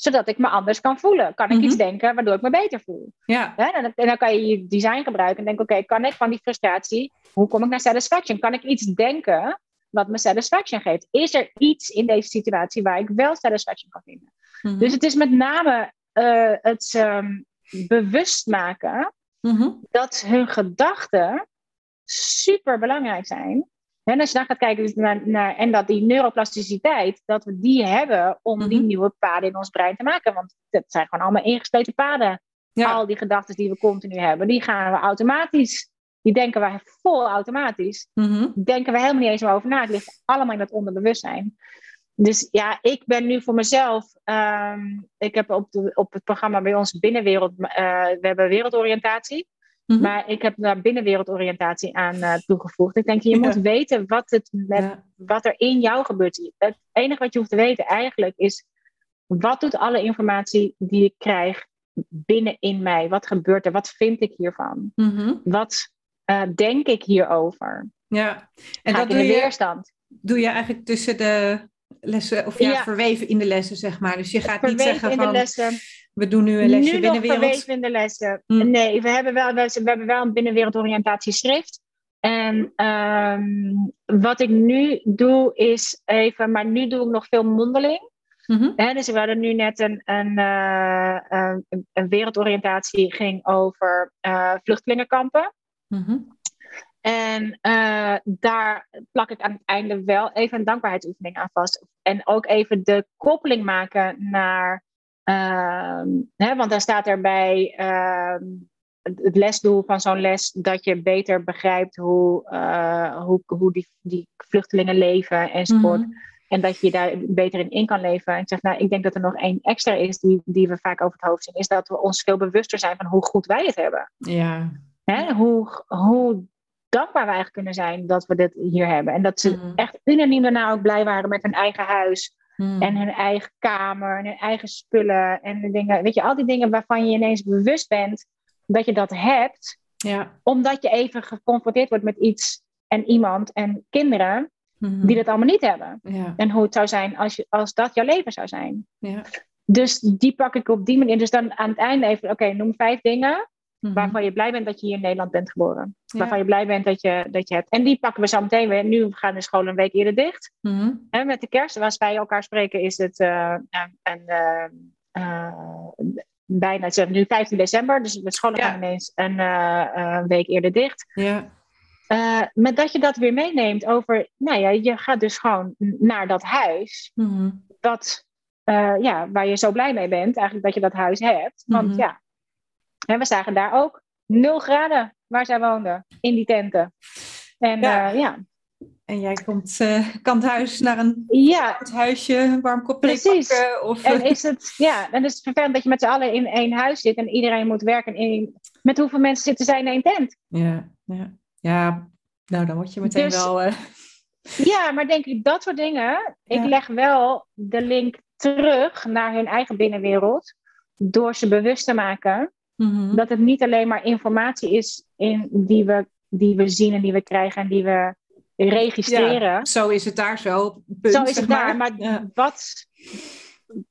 zodat ik me anders kan voelen. Kan ik iets mhm. denken waardoor ik me beter voel? Ja. En, dan, en, dan, kan je je design gebruiken en denken: oké, kan ik van die frustratie, hoe kom ik naar satisfaction? Kan ik iets denken wat me satisfaction geeft? Is er iets in deze situatie waar ik wel satisfaction kan vinden? Dus het is met name uh, het um, bewust maken mhm. dat hun gedachten super belangrijk zijn. En als je dan gaat kijken dus naar, naar, en dat die neuroplasticiteit, dat we die hebben om die mhm. nieuwe paden in ons brein te maken. Want dat zijn gewoon allemaal ingesloten paden. Al die gedachten die we continu hebben, die gaan we automatisch, die denken wij vol automatisch. Mm Denken we helemaal niet eens over na. Het ligt allemaal in dat onderbewustzijn. Dus ja, ik ben nu voor mezelf. Um, ik heb op, de, op het programma bij ons Binnenwereld. Uh, we hebben wereldoriëntatie. Mhm. Maar ik heb daar binnenwereldoriëntatie aan uh, toegevoegd. Ik denk, je moet weten wat, het met, wat er in jou gebeurt. Het enige wat je hoeft te weten eigenlijk is... wat doet alle informatie die ik krijg binnen in mij? Wat gebeurt er? Wat vind ik hiervan? Mhm. Wat uh, denk ik hierover? Ja, en Ga dat doe je, weerstand. Doe je eigenlijk tussen de lessen, of ja, verweven in de lessen, zeg maar. Dus je gaat niet zeggen van... We doen nu een lesje nu binnenwereld. verweven in de lessen. Mm. Nee, we hebben, wel, we, hebben wel een binnenwereldoriëntatieschrift. En um, wat ik nu doe is even, maar nu doe ik nog veel mondeling. Mm -hmm. dus we hadden nu net een, een, uh, een, een wereldoriëntatie ging over uh, vluchtelingenkampen. Mm -hmm. En uh, daar plak ik aan het einde wel even een dankbaarheidsoefening aan vast. En ook even de koppeling maken naar Ehm, hè, want dan staat erbij uh, het lesdoel van zo'n les dat je beter begrijpt hoe, uh, hoe, hoe die, die vluchtelingen leven enzovoort. Mm En dat je daar beter in in kan leven. En ik zeg, nou, ik denk dat er nog één extra is die, die we vaak over het hoofd zien, is dat we ons veel bewuster zijn van hoe goed wij het hebben. Ja. Hè, hoe, hoe dankbaar we eigenlijk kunnen zijn dat we dit hier hebben. En dat ze mm echt unaniem daarna ook blij waren met hun eigen huis. Hmm. En hun eigen kamer en hun eigen spullen en de dingen. Weet je, al die dingen waarvan je ineens bewust bent dat je dat hebt. Ja. Omdat je even geconfronteerd wordt met iets en iemand en kinderen hmm. die dat allemaal niet hebben. Ja. En hoe het zou zijn als, je, als dat jouw leven zou zijn. Ja. Dus die pak ik op die manier. Dus dan aan het einde even, oké, noem vijf dingen Mhm. Waarvan je blij bent dat je hier in Nederland bent geboren. Waarvan je blij bent dat je, dat je hebt. En die pakken we zo meteen weer. Nu gaan de scholen een week eerder dicht. Mhm. En met de kerst, als wij elkaar spreken, is het uh, een, uh, bijna, het nu 15 december. Dus de scholen gaan ineens een, week eerder dicht. Ja. met dat je dat weer meeneemt over, nou ja, je gaat dus gewoon naar dat huis. Mhm. Dat, ja, waar je zo blij mee bent, eigenlijk dat je dat huis hebt. Want ja, en we zagen daar ook 0 graden waar zij woonden, in die tenten. En ja. Uh, ja. En jij komt uh, huis naar een ja. huisje, warm kop Precies. Pakken, of... En is het, ja, dan is het vervelend dat je met z'n allen in één huis zit en iedereen moet werken. In, met hoeveel mensen zitten zij in één tent? Ja, ja. ja nou dan word je meteen dus, wel... Uh... Ja, maar denk ik, dat soort dingen. Ik leg wel de link terug naar hun eigen binnenwereld. Door ze bewust te maken Mhm. Dat het niet alleen maar informatie is in, die, we, die we zien en die we krijgen en die we registreren. zo is het daar zo. zo is het daar. Maar wat,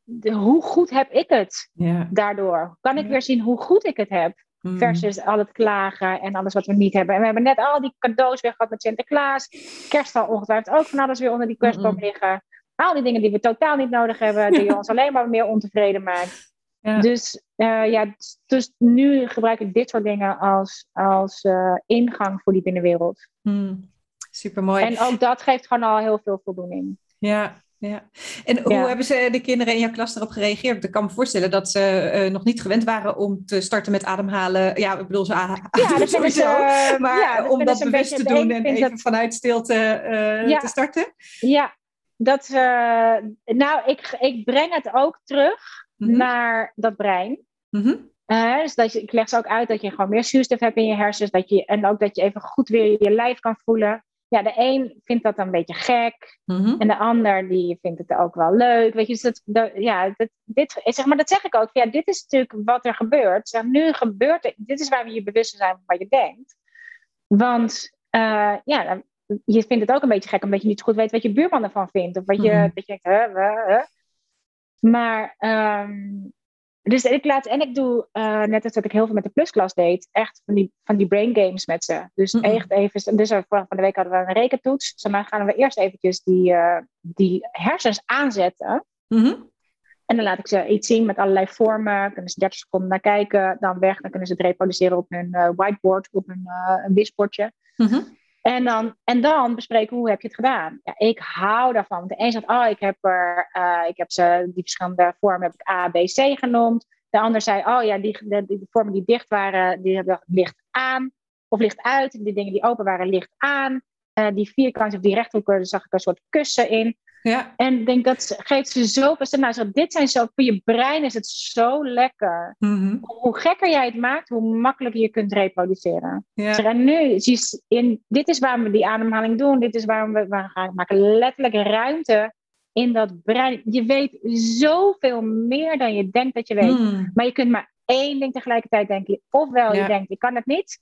de, hoe goed heb ik het daardoor? Kan ik weer zien hoe goed ik het heb? Mhm. Versus al het klagen en alles wat we niet hebben. En we hebben net al die cadeaus weer gehad met Sinterklaas. Kerstal ongetwijfeld ook van alles weer onder die kerstboom liggen. Al die dingen die we totaal niet nodig hebben, die *laughs* ons alleen maar meer ontevreden maakt. Dus, uh, ja, dus nu gebruik ik dit soort dingen als, als uh, ingang voor die binnenwereld. Hmm. Super mooi. En ook dat geeft gewoon al heel veel voldoening. Ja, ja. En hoe hebben ze de kinderen in jouw klas erop gereageerd? Ik kan me voorstellen dat ze uh, nog niet gewend waren om te starten met ademhalen. Ja, ik bedoel ze *laughs* ademhalen ja, dat sowieso. Ze, maar ja, om dat bewust te doen en even dat... vanuit stilte uh, ja. te starten? Ja, dat, uh, nou, ik, ik breng het ook terug -hmm. naar dat brein. Mm -hmm. Uh, dus dat je, ik leg ze ook uit dat je gewoon meer zuurstof hebt in je hersens. Dat je, en ook dat je even goed weer je lijf kan voelen ja, de een vindt dat een beetje gek. Mhm. En de ander die vindt het ook wel leuk. Weet je, dus dat, dat, ja, dat, dit, zeg maar, dat zeg ik ook. Ja, dit is natuurlijk wat er gebeurt. Zeg, nu gebeurt het. Dit is waar we je bewust zijn van wat je denkt. Want uh, ja, je vindt het ook een beetje gek omdat je niet goed weet wat je buurman ervan vindt. Of wat je, mm dat je denkt, huh, huh, Maar um, dus ik laat, en ik doe, uh, net als dat ik heel veel met de plusklas deed, echt van die, van die brain games met ze. Dus echt even, dus van de week hadden we een rekentoets. Dus dan gaan we eerst eventjes die, uh, die hersens aanzetten. Mm En dan laat ik ze iets zien met allerlei vormen. Kunnen ze 30 seconden naar kijken, dan weg. Dan kunnen ze het reproduceren op hun uh, whiteboard, op hun een wisbordje. Mm en dan, en dan bespreken hoe heb je het gedaan. Ja, ik hou daarvan. Want de een zegt, oh, ik heb, er, uh, ik heb ze, die verschillende vormen heb ik A, B, C genoemd. De ander zei, oh ja, die, de, vormen die dicht waren, die hebben licht aan. Of licht uit. Die dingen die open waren, licht aan. Uh, die vierkantjes of die rechthoeken, daar zag ik een soort kussen in. Ja. En ik denk dat geeft ze zoveel. Nou, dit zijn zo, voor je brein is het zo lekker. Mm-hmm. Hoe gekker jij het maakt, hoe makkelijker je kunt reproduceren. Ja. En nu, in, dit is waarom we die ademhaling doen. Dit is waarom we, we gaan maken letterlijk ruimte in dat brein. Je weet zoveel meer dan je denkt dat je weet. Mm. Maar je kunt maar één ding tegelijkertijd denken. Ofwel je denkt, ik kan het niet.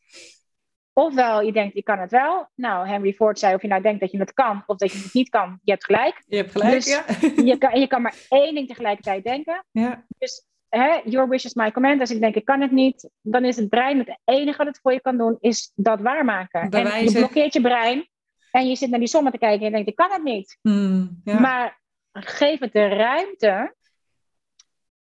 Ofwel je denkt, ik kan het wel. Nou, Henry Ford zei, of je nou denkt dat je het kan of dat je het niet kan, je hebt gelijk. Je hebt gelijk, dus ja. *laughs* je, kan, je kan maar één ding tegelijkertijd denken. Ja. Dus hè, your wish is my command. Als ik denk, ik kan het niet, dan is het brein het enige wat het voor je kan doen, is dat waarmaken. En je blokkeert je brein en je zit naar die sommen te kijken en je denkt, ik kan het niet. Hmm, ja. Maar geef het de ruimte.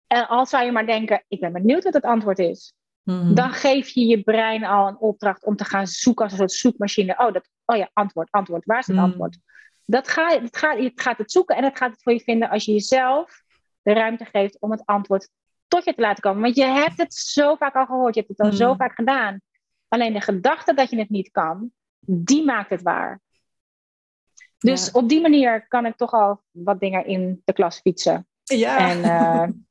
En als zou je maar denken, ik ben benieuwd wat het antwoord is. Mhm. Dan geef je je brein al een opdracht om te gaan zoeken als een soort zoekmachine. Oh, dat, oh ja, antwoord, antwoord. Waar is het mhm. antwoord? Dat ga, het, gaat, het gaat het zoeken en het gaat het voor je vinden als je jezelf de ruimte geeft om het antwoord tot je te laten komen. Want je hebt het zo vaak al gehoord, je hebt het al zo mhm. vaak gedaan. Alleen de gedachte dat je het niet kan, die maakt het waar. Dus op die manier kan ik toch al wat dingen in de klas fietsen. Ja. En,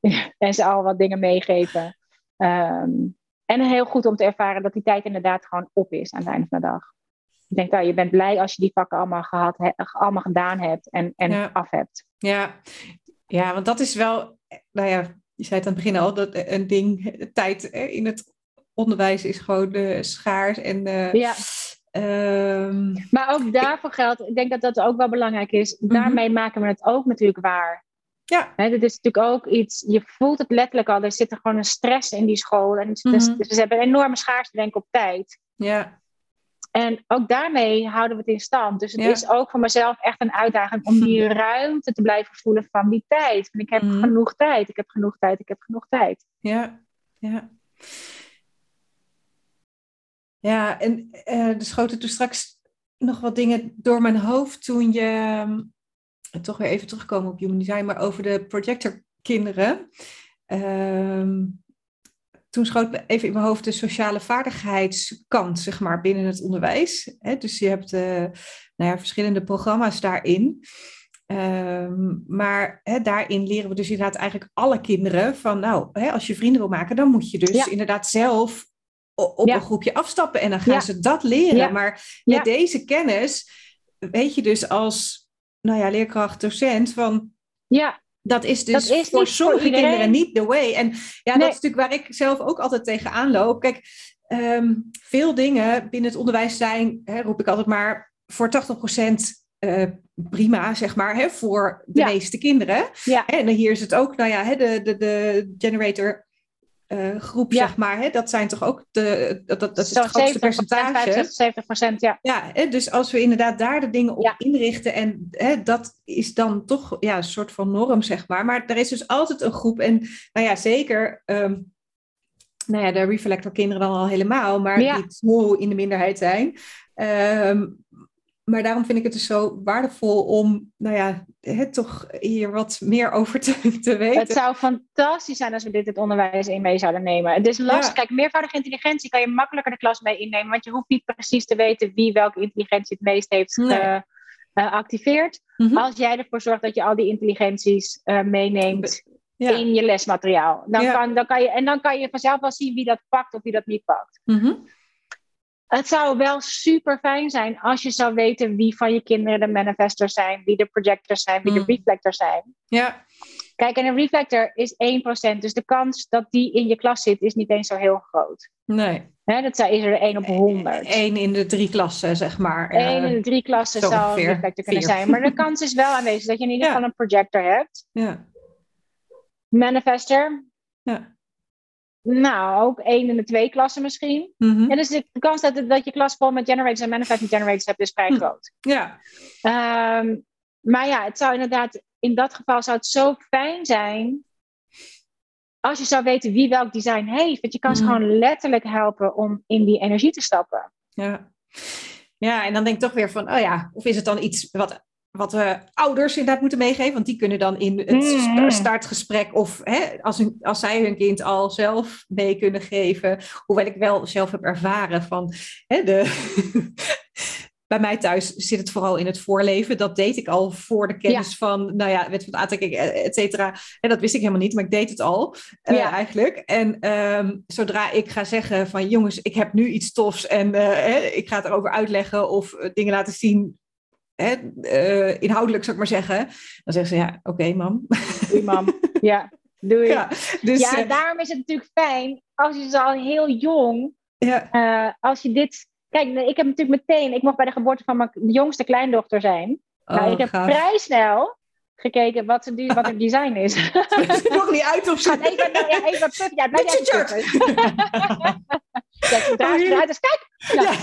uh, en ze al wat dingen meegeven. Um, en heel goed om te ervaren dat die tijd inderdaad gewoon op is aan het einde van de dag. Ik denk, nou, je bent blij als je die vakken allemaal, gehad, allemaal gedaan hebt en, en af hebt. Ja. ja, want dat is wel, nou ja, je zei het aan het begin al, dat een ding, tijd in het onderwijs is gewoon uh, schaars. En, uh, ja. Um, maar ook daarvoor geldt, ik denk dat dat ook wel belangrijk is. Mhm. Daarmee maken we het ook natuurlijk waar. Ja. He, dat is natuurlijk ook iets, je voelt het letterlijk al, er zit er gewoon een stress in die school. En dus, dus, dus ze hebben een enorme schaarste, denk ik, op tijd. Ja. En ook daarmee houden we het in stand. Dus het is ook voor mezelf echt een uitdaging om die *laughs* ruimte te blijven voelen van die tijd. Want ik heb mhm. genoeg tijd, ik heb genoeg tijd, ik heb genoeg tijd. Ja, ja. Ja, en uh, er schoten toen straks nog wat dingen door mijn hoofd toen je toch weer even terugkomen op Human Design, maar over de projectorkinderen. Um, toen schoot me even in mijn hoofd de sociale vaardigheidskant, zeg maar, binnen het onderwijs. dus je hebt uh, nou ja, verschillende programma's daarin. Um, maar daarin leren we dus inderdaad eigenlijk alle kinderen van, nou, als je vrienden wil maken, dan moet je dus inderdaad zelf op een groepje afstappen en dan gaan ze dat leren. Maar met deze kennis weet je dus als nou ja, leerkracht, docent, van ja. Dat is dus dat is voor sommige kinderen niet the way. En ja, dat is natuurlijk waar ik zelf ook altijd tegenaan loop. Kijk, ehm, veel dingen binnen het onderwijs zijn, hè, roep ik altijd maar, voor 80% uh, eh, prima, zeg maar, hè, voor de meeste kinderen. Ja. En hier is het ook, nou ja, hè, de, de, de generator uh, groep, zeg maar. Hè? Dat zijn toch ook de, dat, dat, is het grootste percentage. 70 procent, ja. Ja, hè? dus als we inderdaad daar de dingen op inrichten en hè, dat is dan toch ja, een soort van norm, zeg maar. Maar er is dus altijd een groep en nou ja, zeker... Um, nou ja, de reflector kinderen dan al helemaal, maar die in de minderheid zijn. Um, maar daarom vind ik het dus zo waardevol om, nou ja, het toch hier wat meer over te, te weten. Het zou fantastisch zijn als we dit het onderwijs in mee zouden nemen. Het is lastig. Kijk, meervoudige intelligentie kan je makkelijker de klas mee innemen, want je hoeft niet precies te weten wie welke intelligentie het meest heeft geactiveerd. Mhm. Als jij ervoor zorgt dat je al die intelligenties uh, meeneemt in je lesmateriaal. Dan kan, dan kan je, en dan kan je vanzelf wel zien wie dat pakt of wie dat niet pakt. Mm het zou wel super fijn zijn als je zou weten wie van je kinderen de manifestors zijn, wie de projectors zijn, wie de mm. reflectors zijn. Ja. Kijk, en een reflector is 1%, dus de kans dat die in je klas zit is niet eens zo heel groot. Nee. He, dat is er 1 op 100. 1 in de drie klassen, zeg maar. 1 in de drie klassen zou een reflector kunnen zijn. Maar de kans is wel aanwezig dat je in ieder geval een projector hebt. Ja. Manifester. Ja. Nou, ook één in de twee klassen misschien. Mm En dus de kans dat, dat je klas vol met generators en manifesting generators hebt, is vrij hm. groot. Ja. Ehm, maar ja, het zou inderdaad, in dat geval zou het zo fijn zijn als je zou weten wie welk design heeft. Want je kan ze hm. gewoon letterlijk helpen om in die energie te stappen. Ja. Ja, en dan denk ik toch weer van, oh ja, of is het dan iets wat wat we ouders inderdaad moeten meegeven. Want die kunnen dan in het mm-hmm. startgesprek of hè, als, hun, als zij hun kind al zelf mee kunnen geven. Hoewel ik wel zelf heb ervaren van hè, de. *laughs* Bij mij thuis zit het vooral in het voorleven. Dat deed ik al voor de kennis van, nou ja, wet van aantrekking, et cetera. En dat wist ik helemaal niet, maar ik deed het al uh, eigenlijk. En um, zodra ik ga zeggen van, jongens, ik heb nu iets tofs en uh, ik ga het erover uitleggen of dingen laten zien hè, uh, inhoudelijk zou ik maar zeggen. Dan zeggen ze ja, oké okay, mam. Doei mam. Ja, doei. Ja, dus, ja uh, daarom is het natuurlijk fijn als je ze al heel jong, ja. Uh, als je dit... Kijk, ik heb natuurlijk meteen, ik mocht bij de geboorte van mijn jongste kleindochter zijn. Oh, nou, ik heb gaaf. vrij snel gekeken wat, die, wat het design is. Het ziet nog niet uit of zo. Even, nou, ja, even puff. Ja, blijf je eruit is, kijk. Nou. Ja.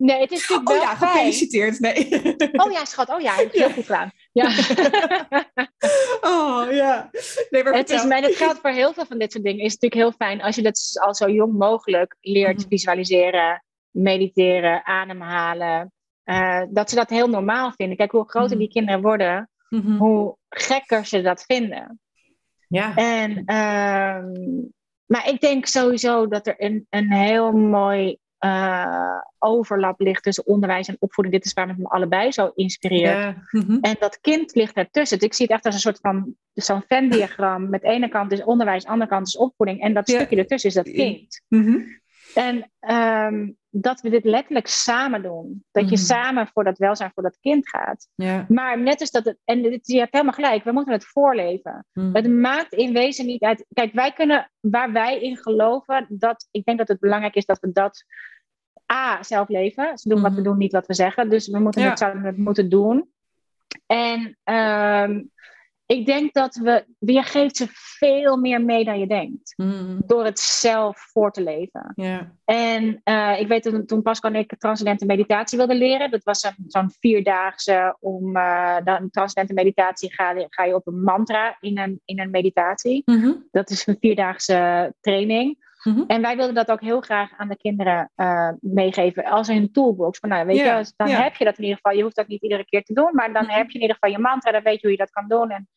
Nee, het is natuurlijk oh, wel ja, gefeliciteerd. Nee. Oh ja, schat. Oh ja, heb heel goed gedaan. Ja. *laughs* oh ja. Nee, maar het, is, maar het geldt voor heel veel van dit soort dingen. Is natuurlijk heel fijn als je dat al zo jong mogelijk leert mhm. visualiseren, mediteren, ademhalen. Uh, dat ze dat heel normaal vinden. Kijk, hoe groter mhm. die kinderen worden, mhm. hoe gekker ze dat vinden. Ja. En, uh, maar ik denk sowieso dat er een, een heel mooi uh, overlap ligt tussen onderwijs en opvoeding. Dit is waar het me allebei zo inspireert. Mhm. En dat kind ligt ertussen. Dus ik zie het echt als een soort van zo'n Venn-diagram. Met de ene kant is onderwijs, de andere kant is opvoeding. En dat stukje ertussen is dat kind. Mm En um, dat we dit letterlijk samen doen. Dat je mhm. samen voor dat welzijn voor dat kind gaat. Ja. Maar net als dat het, en je hebt helemaal gelijk, we moeten het voorleven. Mhm. Het maakt in wezen niet uit. Kijk, wij kunnen, waar wij in geloven, dat ik denk dat het belangrijk is dat we dat A, zelf leven. Ze doen wat we mhm. doen, niet wat we zeggen. Dus we moeten het, zouden het moeten doen. En um, ik denk dat we, je geeft ze veel meer mee dan je denkt. Mm. Door het zelf voor te leven. Yeah. En uh, ik weet toen, toen Pascal en ik transcendente meditatie wilden leren. Dat was zo'n vierdaagse om uh, dan transcendente meditatie ga, ga je op een mantra in een, in een meditatie. Mm -hmm. Dat is een vierdaagse training. Mhm. En wij wilden dat ook heel graag aan de kinderen uh, meegeven als een toolbox. Van, nou, weet je, dan heb je dat in ieder geval. Je hoeft dat niet iedere keer te doen, maar dan mhm. heb je in ieder geval je mantra, dan weet je hoe je dat kan doen. En,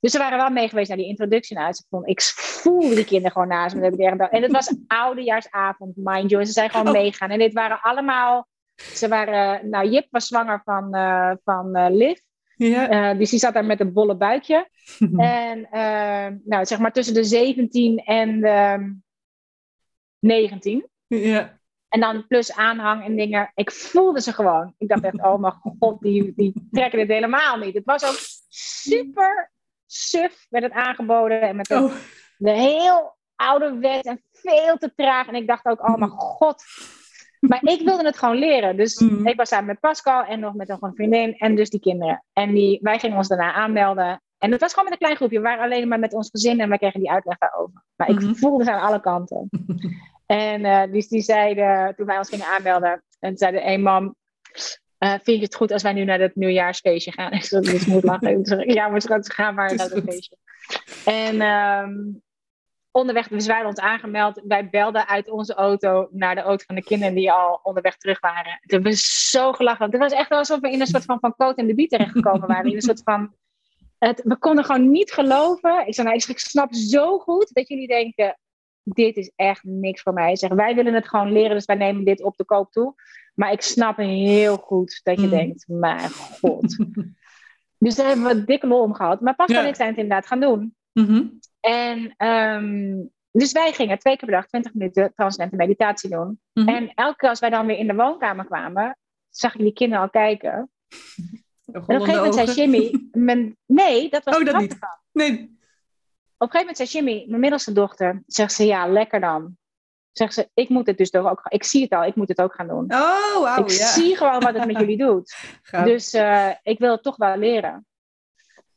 dus we waren wel meegeweest naar die introductie uit. Ik voelde die kinderen gewoon naast me. En het was oudejaarsavond, mind you. En ze zijn gewoon oh. meegaan. En dit waren allemaal. Ze waren, nou, Jip was zwanger van, uh, van uh, Liv. Ja. Uh, dus die zat daar met een bolle buikje. *laughs* en nou, zeg maar tussen de 17 en 19. Ja. En dan plus aanhang en dingen. Ik voelde ze gewoon. Ik dacht echt, oh mijn god, die, die trekken dit helemaal niet. Het was ook super suf met het aangeboden. En met de, oh. de heel oude wet en veel te traag. En ik dacht ook, oh mijn god. Maar ik wilde het gewoon leren. Dus mm. ik was samen met Pascal en nog met nog een vriendin en dus die kinderen. En die, wij gingen ons daarna aanmelden. En het was gewoon met een klein groepje. We waren alleen maar met ons gezin en wij kregen die uitleg daarover. Maar ik mhm. voelde ze aan alle kanten. *laughs* en uh, dus die zeiden, toen wij ons gingen aanmelden, en zeiden, een mam, uh, vind je het goed als wij nu naar het nieuwjaarsfeestje gaan? *laughs* Ik zei, dus moet lachen. ja, maar schat, gaan maar naar het feestje. En um, onderweg, dus wij ons aangemeld. Wij belden uit onze auto naar de auto van de kinderen die al onderweg terug waren. Toen hebben we zo gelachen. Het was echt alsof we in een soort van, van Coat en de Biet terechtgekomen waren. In een soort van... Het, we konden gewoon niet geloven. Ik zei, nou, ik snap zo goed dat jullie denken, dit is echt niks voor mij. Zeg, wij willen het gewoon leren, dus wij nemen dit op de koop toe. Maar ik snap heel goed dat je mm. denkt, mijn god. *laughs* dus daar hebben we dikke lol om gehad. Maar pas dan ik zijn het inderdaad gaan doen. Mm En ehm, dus wij gingen twee keer per dag 20 minuten transcendente meditatie doen. Mhm. En elke keer als wij dan weer in de woonkamer kwamen, zag ik die kinderen al kijken. En op een gegeven moment zei Jimmy, mijn, nee, dat was oh, dat niet. Nee. Op een gegeven moment zei Jimmy, mijn middelste dochter, zegt ze, ja, lekker dan. Zegt ze, ik moet het dus toch ook Ik zie het al, ik moet het ook gaan doen. Oh, wow, Ik zie gewoon wat het met jullie doet. *laughs* Dus uh, ik wil het toch wel leren.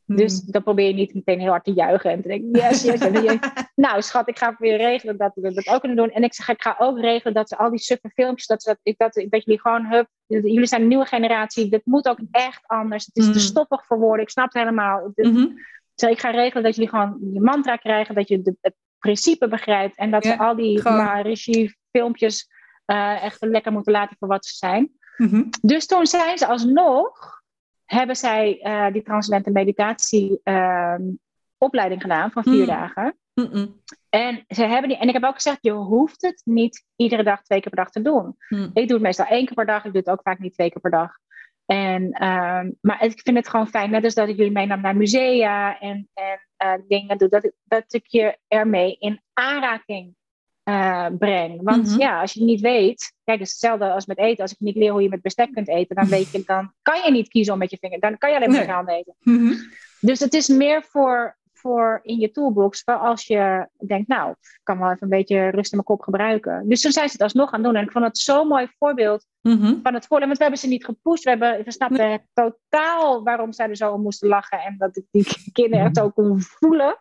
Dus hmm. dan probeer je niet meteen heel hard te juichen en te denken, yes, yes. En je, *laughs* nou schat, ik ga weer regelen dat we dat ook kunnen doen. En ik zeg, ik ga ook regelen dat ze al die suffe filmpjes, dat, dat, dat, dat jullie gewoon, hup, jullie zijn een nieuwe generatie, dit moet ook echt anders. Het is te hmm. stoffig voor woorden, ik snap het helemaal. Mm ik ga regelen dat jullie gewoon je mantra krijgen, dat je de, het principe begrijpt en dat ze al die regie filmpjes uh, echt lekker moeten laten voor wat ze zijn. Mhm. Dus toen zijn ze alsnog hebben zij uh, die transcendente meditatie ehm, opleiding gedaan van vier mm. dagen. En, ze hebben die, en ik heb ook gezegd, je hoeft het niet iedere dag twee keer per dag te doen. Mm. Ik doe het meestal één keer per dag, ik doe het ook vaak niet twee keer per dag. En, ehm, maar ik vind het gewoon fijn, net als dat ik jullie meenam naar musea en, en uh, dingen doe, dat, dat ik je ermee in aanraking uh, breng. Want mhm. ja, als je niet weet, kijk, het is hetzelfde als met eten. Als ik niet leer hoe je met bestek kunt eten, dan weet je, dan kan je niet kiezen om met je vinger. Dan kan je alleen maar nee. eten. Mhm. Dus het is meer voor, voor in je toolbox, voor als je denkt, nou, ik kan wel even een beetje rust in mijn kop gebruiken. Dus toen zijn ze het alsnog gaan doen. En ik vond het zo'n mooi voorbeeld mhm. van het voordeel. Want we hebben ze niet gepusht. We, hebben, we snapten totaal waarom zij er zo om moesten lachen. En dat ik die kinderen het ook kon voelen.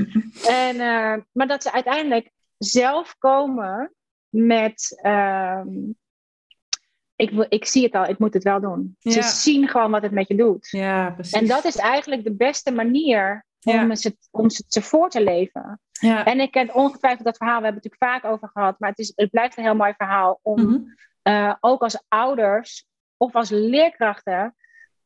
*laughs* en, uh, maar dat ze uiteindelijk zelf komen met. Ehm, ik, ik zie het al, ik moet het wel doen. Ze zien gewoon wat het met je doet. Ja, precies. En dat is eigenlijk de beste manier om, het, om ze voor te leven. Ja. En ik ken ongetwijfeld dat verhaal, we hebben het natuurlijk vaak over gehad, maar het, is, het blijft een heel mooi verhaal om mhm. eh, ook als ouders of als leerkrachten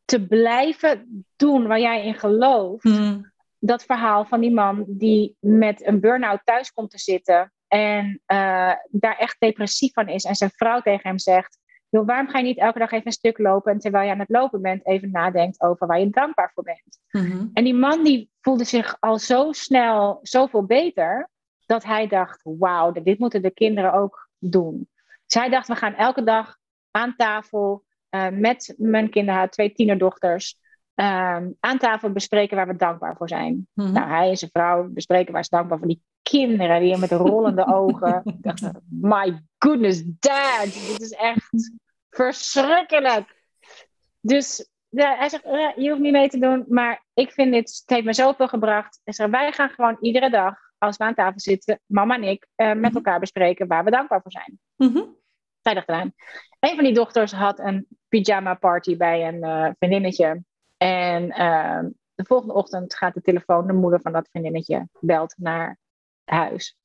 te blijven doen waar jij in gelooft. Mhm dat verhaal van die man die met een burn-out thuis komt te zitten en uh, daar echt depressief van is en zijn vrouw tegen hem zegt, joh, waarom ga je niet elke dag even een stuk lopen en terwijl je aan het lopen bent even nadenkt over waar je dankbaar voor bent. Mhm. En die man die voelde zich al zo snel zoveel beter dat hij dacht, wauw, dit moeten de kinderen ook doen. Zij dacht, we gaan elke dag aan tafel uh, met mijn kinderen, haar twee tienerdochters. Ehm, aan tafel bespreken waar we dankbaar voor zijn. Mhm. Nou, hij en zijn vrouw bespreken waar ze dankbaar voor die kinderen die met rollende *laughs* ogen. Ik dacht, my goodness, dad, dit is echt verschrikkelijk. Dus ja, hij zegt, je hoeft niet mee te doen, maar ik vind dit, het heeft me zoveel gebracht. Hij zegt, wij gaan gewoon iedere dag, als we aan tafel zitten, mama en ik, uh, met mhm. elkaar bespreken waar we dankbaar voor zijn. Mm Zij dacht eraan. Een van die dochters had een pyjama party bij een uh, vriendinnetje. En ehm, de volgende ochtend gaat de telefoon, de moeder van dat vriendinnetje belt naar huis.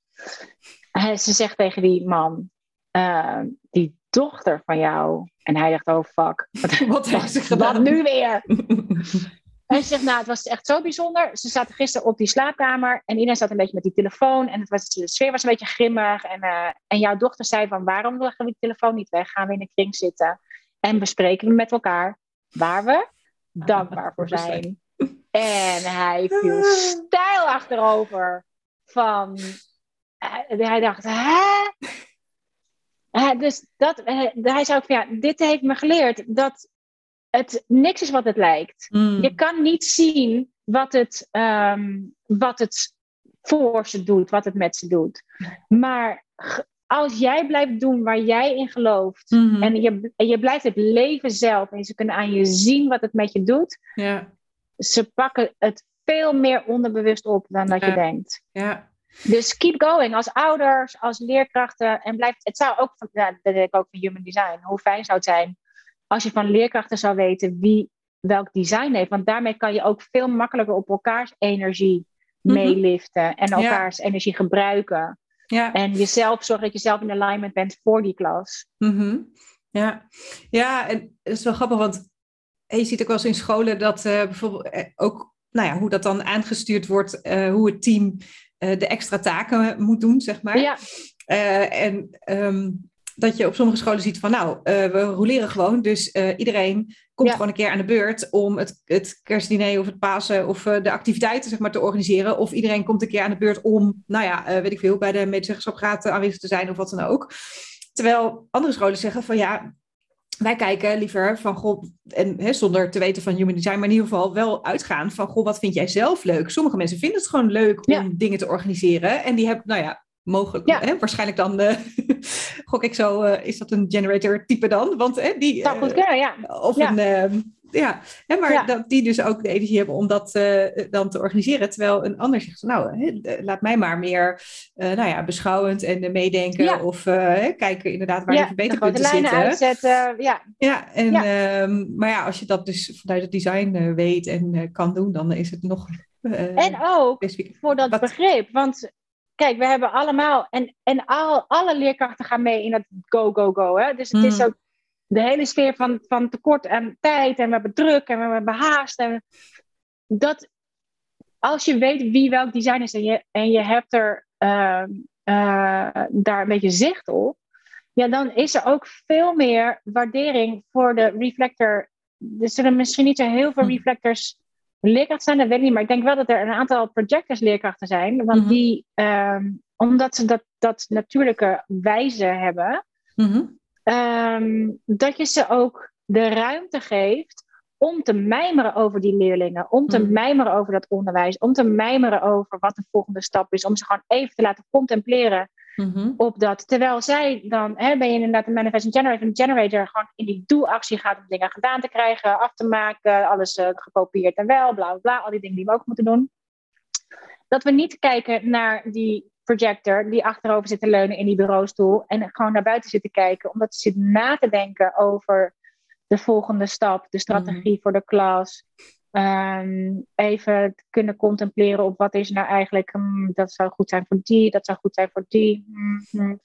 ze zegt tegen die man, ehm, die dochter van jou. En hij dacht, oh fuck, *laughs* wat, wat heeft ze gedaan? nu weer? *laughs* en ze zegt, nou, het was echt zo bijzonder. Ze zaten gisteren op die slaapkamer en iedereen zat een beetje met die telefoon. En het was, de sfeer was een beetje grimmig. En, uh, en jouw dochter zei van, waarom leggen we die telefoon niet weg? Gaan we in een kring zitten en bespreken we met elkaar waar we dankbaar voor zijn. *laughs* En hij viel stijl achterover van... Eh, hij dacht, hè? dus dat, eh, hij zei ook van, ja, dit heeft me geleerd dat het niks is wat het lijkt. Hmm. Je kan niet zien wat het, um, wat het voor ze doet, wat het met ze doet. Maar als jij blijft doen waar jij in gelooft mhm. en, je, en je blijft het leven zelf en ze kunnen aan je zien wat het met je doet, ja. ze pakken het veel meer onderbewust op dan dat je denkt. Ja. Dus keep going als ouders, als leerkrachten. En blijf, het zou ook, ja, dat denk ik ook van human design. Hoe fijn zou het zijn als je van leerkrachten zou weten wie welk design heeft. Want daarmee kan je ook veel makkelijker op elkaars energie mhm. meeliften en elkaars energie gebruiken. Ja. En jezelf zorgen dat je zelf in alignment bent voor die klas. Mhm. Ja. ja, en het is wel grappig, want je ziet ook wel eens in scholen dat uh, bijvoorbeeld eh, ook, nou ja, hoe dat dan aangestuurd wordt, uh, hoe het team de extra taken moet doen, zeg maar. Ja. en ehm, dat je op sommige scholen ziet van, nou, we roleren gewoon, dus iedereen komt gewoon een keer aan de beurt om het, het kerstdiner of het Pasen of de activiteiten zeg maar, te organiseren. Of iedereen komt een keer aan de beurt om, nou ja, weet ik veel, bij de medezeggenschapsraad aanwezig te zijn of wat dan ook. Terwijl andere scholen zeggen van ja, wij kijken liever van, goh, en zonder te weten van human design, maar in ieder geval wel uitgaan van, goh, wat vind jij zelf leuk? Sommige mensen vinden het gewoon leuk om dingen te organiseren. En die hebben, nou ja, mogelijk, hè, waarschijnlijk dan, *laughs* gok ik zo, uh, is dat een generator type dan? Want uh, die... Dat kunnen, ja. Of een, ehm, ja, hè, maar dat die dus ook de energie hebben om dat dan te organiseren. Terwijl een ander zegt, nou, hè, laat mij maar meer nou ja, beschouwend en meedenken. Of kijken inderdaad waar je verbeterpunten zitten. uitzetten, ja. Ja, en, ehm, maar ja, als je dat dus vanuit het design weet en kan doen, dan is het nog... en ook voor dat begrip, want kijk, we hebben allemaal, en, en al, alle leerkrachten gaan mee in dat go, go, go. Hè? Dus het is mm. ook de hele sfeer van, van tekort aan tijd en we hebben druk en we hebben haast. En dat als je weet wie welk design is en je, en je hebt er uh, uh, daar een beetje zicht op, ja, dan is er ook veel meer waardering voor de reflector. Er zullen misschien niet zo heel veel mm. reflectors leerkrachten zijn, dat weet ik niet. Maar ik denk wel dat er een aantal projectors leerkrachten zijn. Want mhm. die, um, omdat ze dat, dat natuurlijke wijze hebben, mhm. um, dat je ze ook de ruimte geeft om te mijmeren over die leerlingen, om te mhm. mijmeren over dat onderwijs, om te mijmeren over wat de volgende stap is, om ze gewoon even te laten contempleren Mhm. op dat. Terwijl zij dan, hè, ben je inderdaad een manifesting generator, een generator gewoon in die doelactie gaat om dingen gedaan te krijgen, af te maken, alles uh, gekopieerd en wel, bla bla, al die dingen die we ook moeten doen. Dat we niet kijken naar die projector die achterover zit te leunen in die bureaustoel en gewoon naar buiten zit te kijken, omdat ze zit na te denken over de volgende stap, de strategie mhm. voor de klas. Um, even kunnen contempleren op wat is nou eigenlijk, um, dat zou goed zijn voor die, dat zou goed zijn voor die. Mm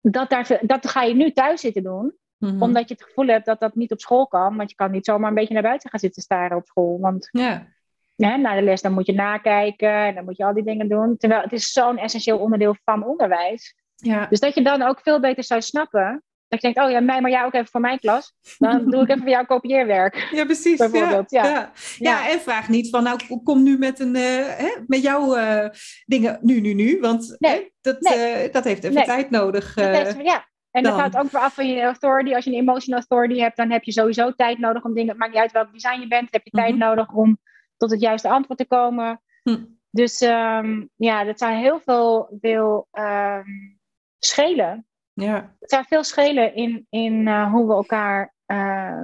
dat, daar, dat ga je nu thuis zitten doen, mhm. omdat je het gevoel hebt dat dat niet op school kan, want je kan niet zomaar een beetje naar buiten gaan zitten staren op school. Want ja. Ja, na de les dan moet je nakijken en dan moet je al die dingen doen. Terwijl het is zo'n essentieel onderdeel van onderwijs. Ja. Dus dat je dan ook veel beter zou snappen dat je denkt, oh ja, mij, maar jij ook even voor mijn klas. Dan doe ik even voor jou kopieerwerk. *laughs* Ja, precies. Bijvoorbeeld. Ja, ja. ja. en vraag niet van, nou, kom nu met, een, uh, hè, met jouw uh, dingen nu, nu, nu. Want nee. dat, nee. Uh, dat heeft even nee. tijd nodig. ja, en dan. dat gaat ook weer af van je authority. Als je een emotional authority hebt, dan heb je sowieso tijd nodig om dingen. Het maakt niet uit welk design je bent, heb je tijd mm -hmm. nodig om tot het juiste antwoord te komen. Hm. Dus um, ja, dat zou heel veel wil um, schelen. Ja. Het zou veel schelen in, in uh, hoe we elkaar uh,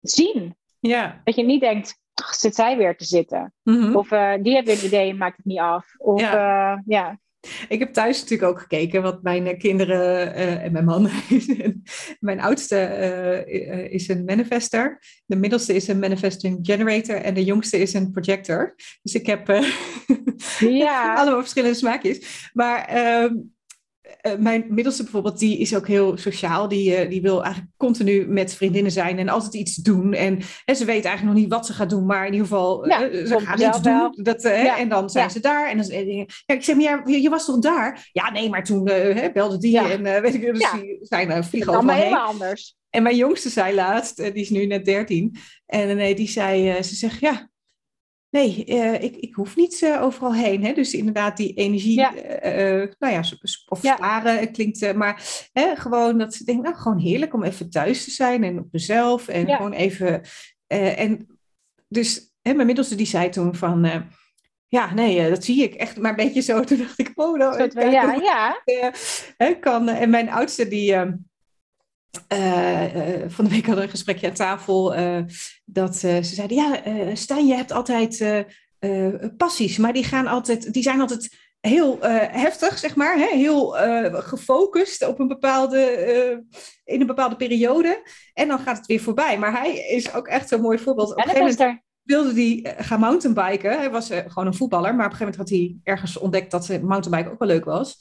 zien. Ja. Dat je niet denkt, ach, zit zij weer te zitten. Mm -hmm. Of uh, die heeft weer een idee en maakt het niet af. Of, ja. Uh, ja. Ik heb thuis natuurlijk ook gekeken wat mijn kinderen en mijn man. *laughs* mijn oudste is een manifester. De middelste is een manifesting generator. En de jongste is een projector. Dus ik heb *laughs* ja. *laughs* allemaal verschillende smaakjes. Maar ehm, uh, mijn middelste bijvoorbeeld, die is ook heel sociaal. Die, uh, die wil eigenlijk continu met vriendinnen zijn en altijd iets doen. En, en ze weet eigenlijk nog niet wat ze gaat doen, maar in ieder geval, ja, uh, ze gaan iets doen. Dat, ja. En dan zijn ja. ze daar. En dan, ik zeg, maar ja, je was toch daar? Ja, nee, maar toen belde die en weet ik, dus die zijn vliegen overheen. helemaal anders. En mijn jongste zei laatst, die is nu net 13. En nee, die zei, ze zegt, ja, Nee, uh, ik, ik hoef niet uh, overal heen. Hè? Dus inderdaad, die energie, ja. uh, nou ja, of ja. sparen klinkt, maar hè, gewoon dat ze denken, nou gewoon heerlijk om even thuis te zijn en op mezelf en ja. gewoon even. en dus hè, mijn middelste die zei toen van, ja, nee, dat zie ik echt maar een beetje zo. *laughs* Toen dacht ik, oh, nou, ja, ja. kan. En mijn oudste die uh, van de week hadden we een gesprekje aan tafel. Uh, dat ze zeiden: Ja, Stijn, je hebt altijd passies, maar die, gaan altijd, die zijn altijd heel heftig, zeg maar, hè? heel gefocust op een bepaalde, in een bepaalde periode. En dan gaat het weer voorbij. Maar hij is ook echt zo'n mooi voorbeeld. Op een gegeven moment wilde hij gaan mountainbiken. Hij was gewoon een voetballer, maar op een gegeven moment had hij ergens ontdekt dat mountainbiken ook wel leuk was.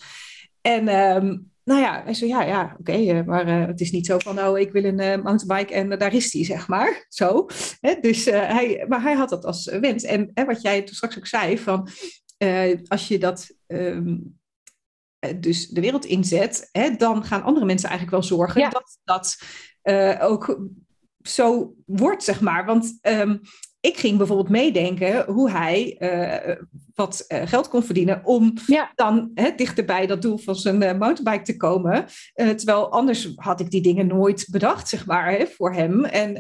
En ehm, nou ja, hij zei, ja, ja, oké, eh, maar uh, het is niet zo van, nou, ik wil een uh, mountainbike en daar is hij, *laughs* zeg maar. Zo. Hè? Dus, hij, maar hij had dat als wens. En wat jij toen straks ook zei, van als je dat um, dus de wereld inzet, hè, dan gaan andere mensen eigenlijk wel zorgen dat dat ook zo wordt, zeg maar. Want um, ik ging bijvoorbeeld meedenken hoe hij uh, wat uh, geld kon verdienen om ja. dan hè, dichter bij dat doel van zijn uh, mountainbike te komen. terwijl anders had ik die dingen nooit bedacht, zeg maar, hè, voor hem. En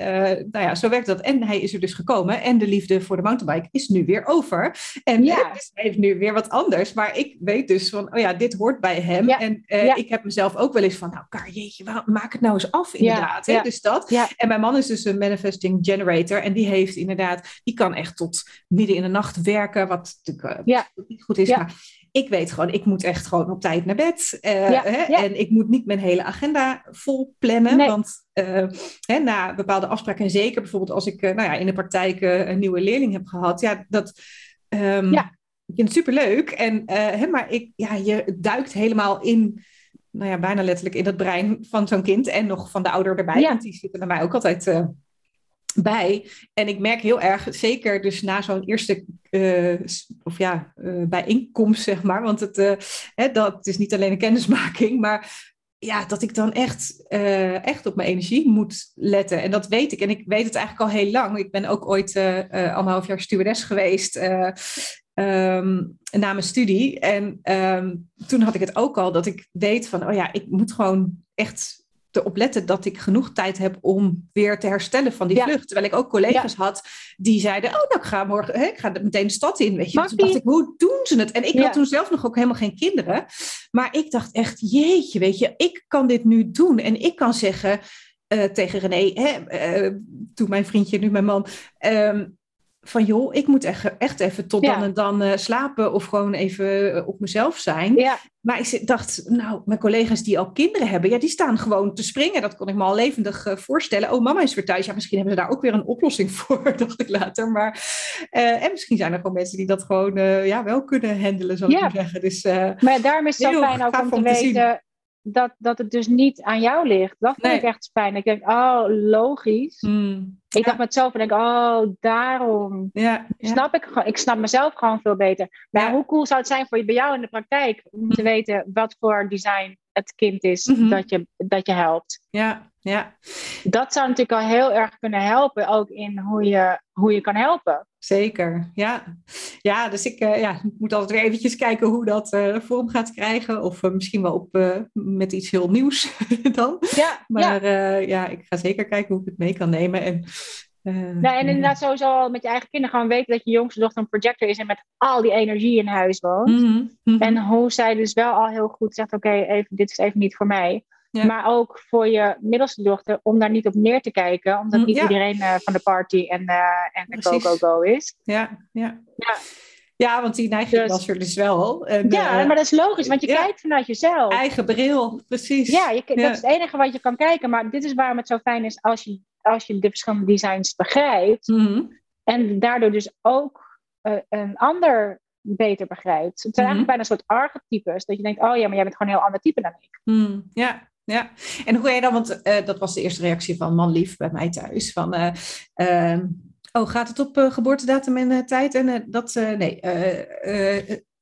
nou ja, zo werkt dat. En hij is er dus gekomen en de liefde voor de mountainbike is nu weer over. En ja. dus hij heeft nu weer wat anders. Maar ik weet dus van, oh ja, dit hoort bij hem. Ja. En ik heb mezelf ook wel eens van, nou, Kar, jeetje, maak het nou eens af, inderdaad. Hè? Dus dat. En mijn man is dus een manifesting generator en die heeft inderdaad die kan echt tot midden in de nacht werken, wat natuurlijk uh, niet goed is. Ja. Maar ik weet gewoon, ik moet echt gewoon op tijd naar bed. Uh, hè? En ik moet niet mijn hele agenda vol plannen. Want uh, hè, na bepaalde afspraken, en zeker bijvoorbeeld als ik nou ja, in de praktijk een nieuwe leerling heb gehad, ja, dat. Um, ja. Ik vind het superleuk. En, hè, maar ik, ja, je duikt helemaal in nou ja, bijna letterlijk in het brein van zo'n kind en nog van de ouder erbij. Want die zitten bij mij ook altijd bij. En ik merk heel erg, zeker dus na zo'n eerste uh, of ja, uh, bijeenkomst, zeg maar. Want het, uh, hè, dat is niet alleen een kennismaking, maar ja, dat ik dan echt, echt op mijn energie moet letten. En dat weet ik. En ik weet het eigenlijk al heel lang. Ik ben ook ooit anderhalf jaar stewardess geweest. Um, na mijn studie. En um, toen had ik het ook al dat ik weet van, oh ja, ik moet gewoon echt erop letten dat ik genoeg tijd heb om weer te herstellen van die vlucht. Terwijl ik ook collega's had die zeiden: Oh, nou, ik ga morgen, hè, ik ga meteen de stad in. Weet je, toen dacht ik: Hoe doen ze het? En ik had toen zelf nog ook helemaal geen kinderen. Maar ik dacht echt: Jeetje, weet je, ik kan dit nu doen. En ik kan zeggen. Uh, tegen René, hè, uh, toen mijn vriendje, nu mijn man, um, van joh, ik moet echt, echt even tot dan en dan uh, slapen of gewoon even uh, op mezelf zijn. Ja. Maar ik dacht, nou, mijn collega's die al kinderen hebben, ja, die staan gewoon te springen. Dat kon ik me al levendig uh, voorstellen. Oh, mama is weer thuis. Ja, misschien hebben ze daar ook weer een oplossing *laughs* voor, dacht ik later. Maar, en misschien zijn er gewoon mensen die dat gewoon ja, wel kunnen handelen, zou ik maar zeggen. Dus, maar daarom is het zo fijn ook om te weten dat, dat het dus niet aan jou ligt. Dat vind ik echt fijn. Ik denk, oh, logisch. Hmm. Ik dacht met zelf, denk, oh, daarom. Ja, Snap ik, ik snap mezelf gewoon veel beter. Maar hoe cool zou het zijn voor je, bij jou in de praktijk om te hmm. weten wat voor design het kind is mhm. dat, je, dat je helpt? Ja, ja. Dat zou natuurlijk al heel erg kunnen helpen, ook in hoe je, hoe je kan helpen. Zeker, ja. Ja, dus ik uh, ja, moet altijd weer eventjes kijken hoe dat uh, vorm gaat krijgen. Of uh, misschien wel op, met iets heel nieuws *laughs* dan. Ja, maar ja. ja. ik ga zeker kijken hoe ik het mee kan nemen. En, nou, en inderdaad sowieso al met je eigen kinderen gewoon weten dat je jongste dochter een projector is en met al die energie in huis woont. Mm -hmm. En hoe zij dus wel al heel goed zegt, oké, even dit is even niet voor mij. Maar ook voor je middelste dochter om daar niet op neer te kijken, omdat mm, niet iedereen uh, van de party en, uh, en de go-go-go is. Ja, ja. ja. Ja, want die neiging dus, was er dus wel. En, ja, uh, maar dat is logisch, want je kijkt vanuit jezelf. Eigen bril, precies. Ja, je, dat is het enige wat je kan kijken. Maar dit is waarom het zo fijn is als je, als je de verschillende designs begrijpt. Mm -hmm. En daardoor dus ook een ander beter begrijpt. Het zijn mm -hmm. eigenlijk bijna een soort archetypes. Dat je denkt, oh ja, maar jij bent gewoon een heel ander type dan ik. Mm, ja, ja. En hoe ga je dan, want uh, dat was de eerste reactie van manlief bij mij thuis. Van, uh, uh, oh, gaat het op geboortedatum en tijd? En dat, nee,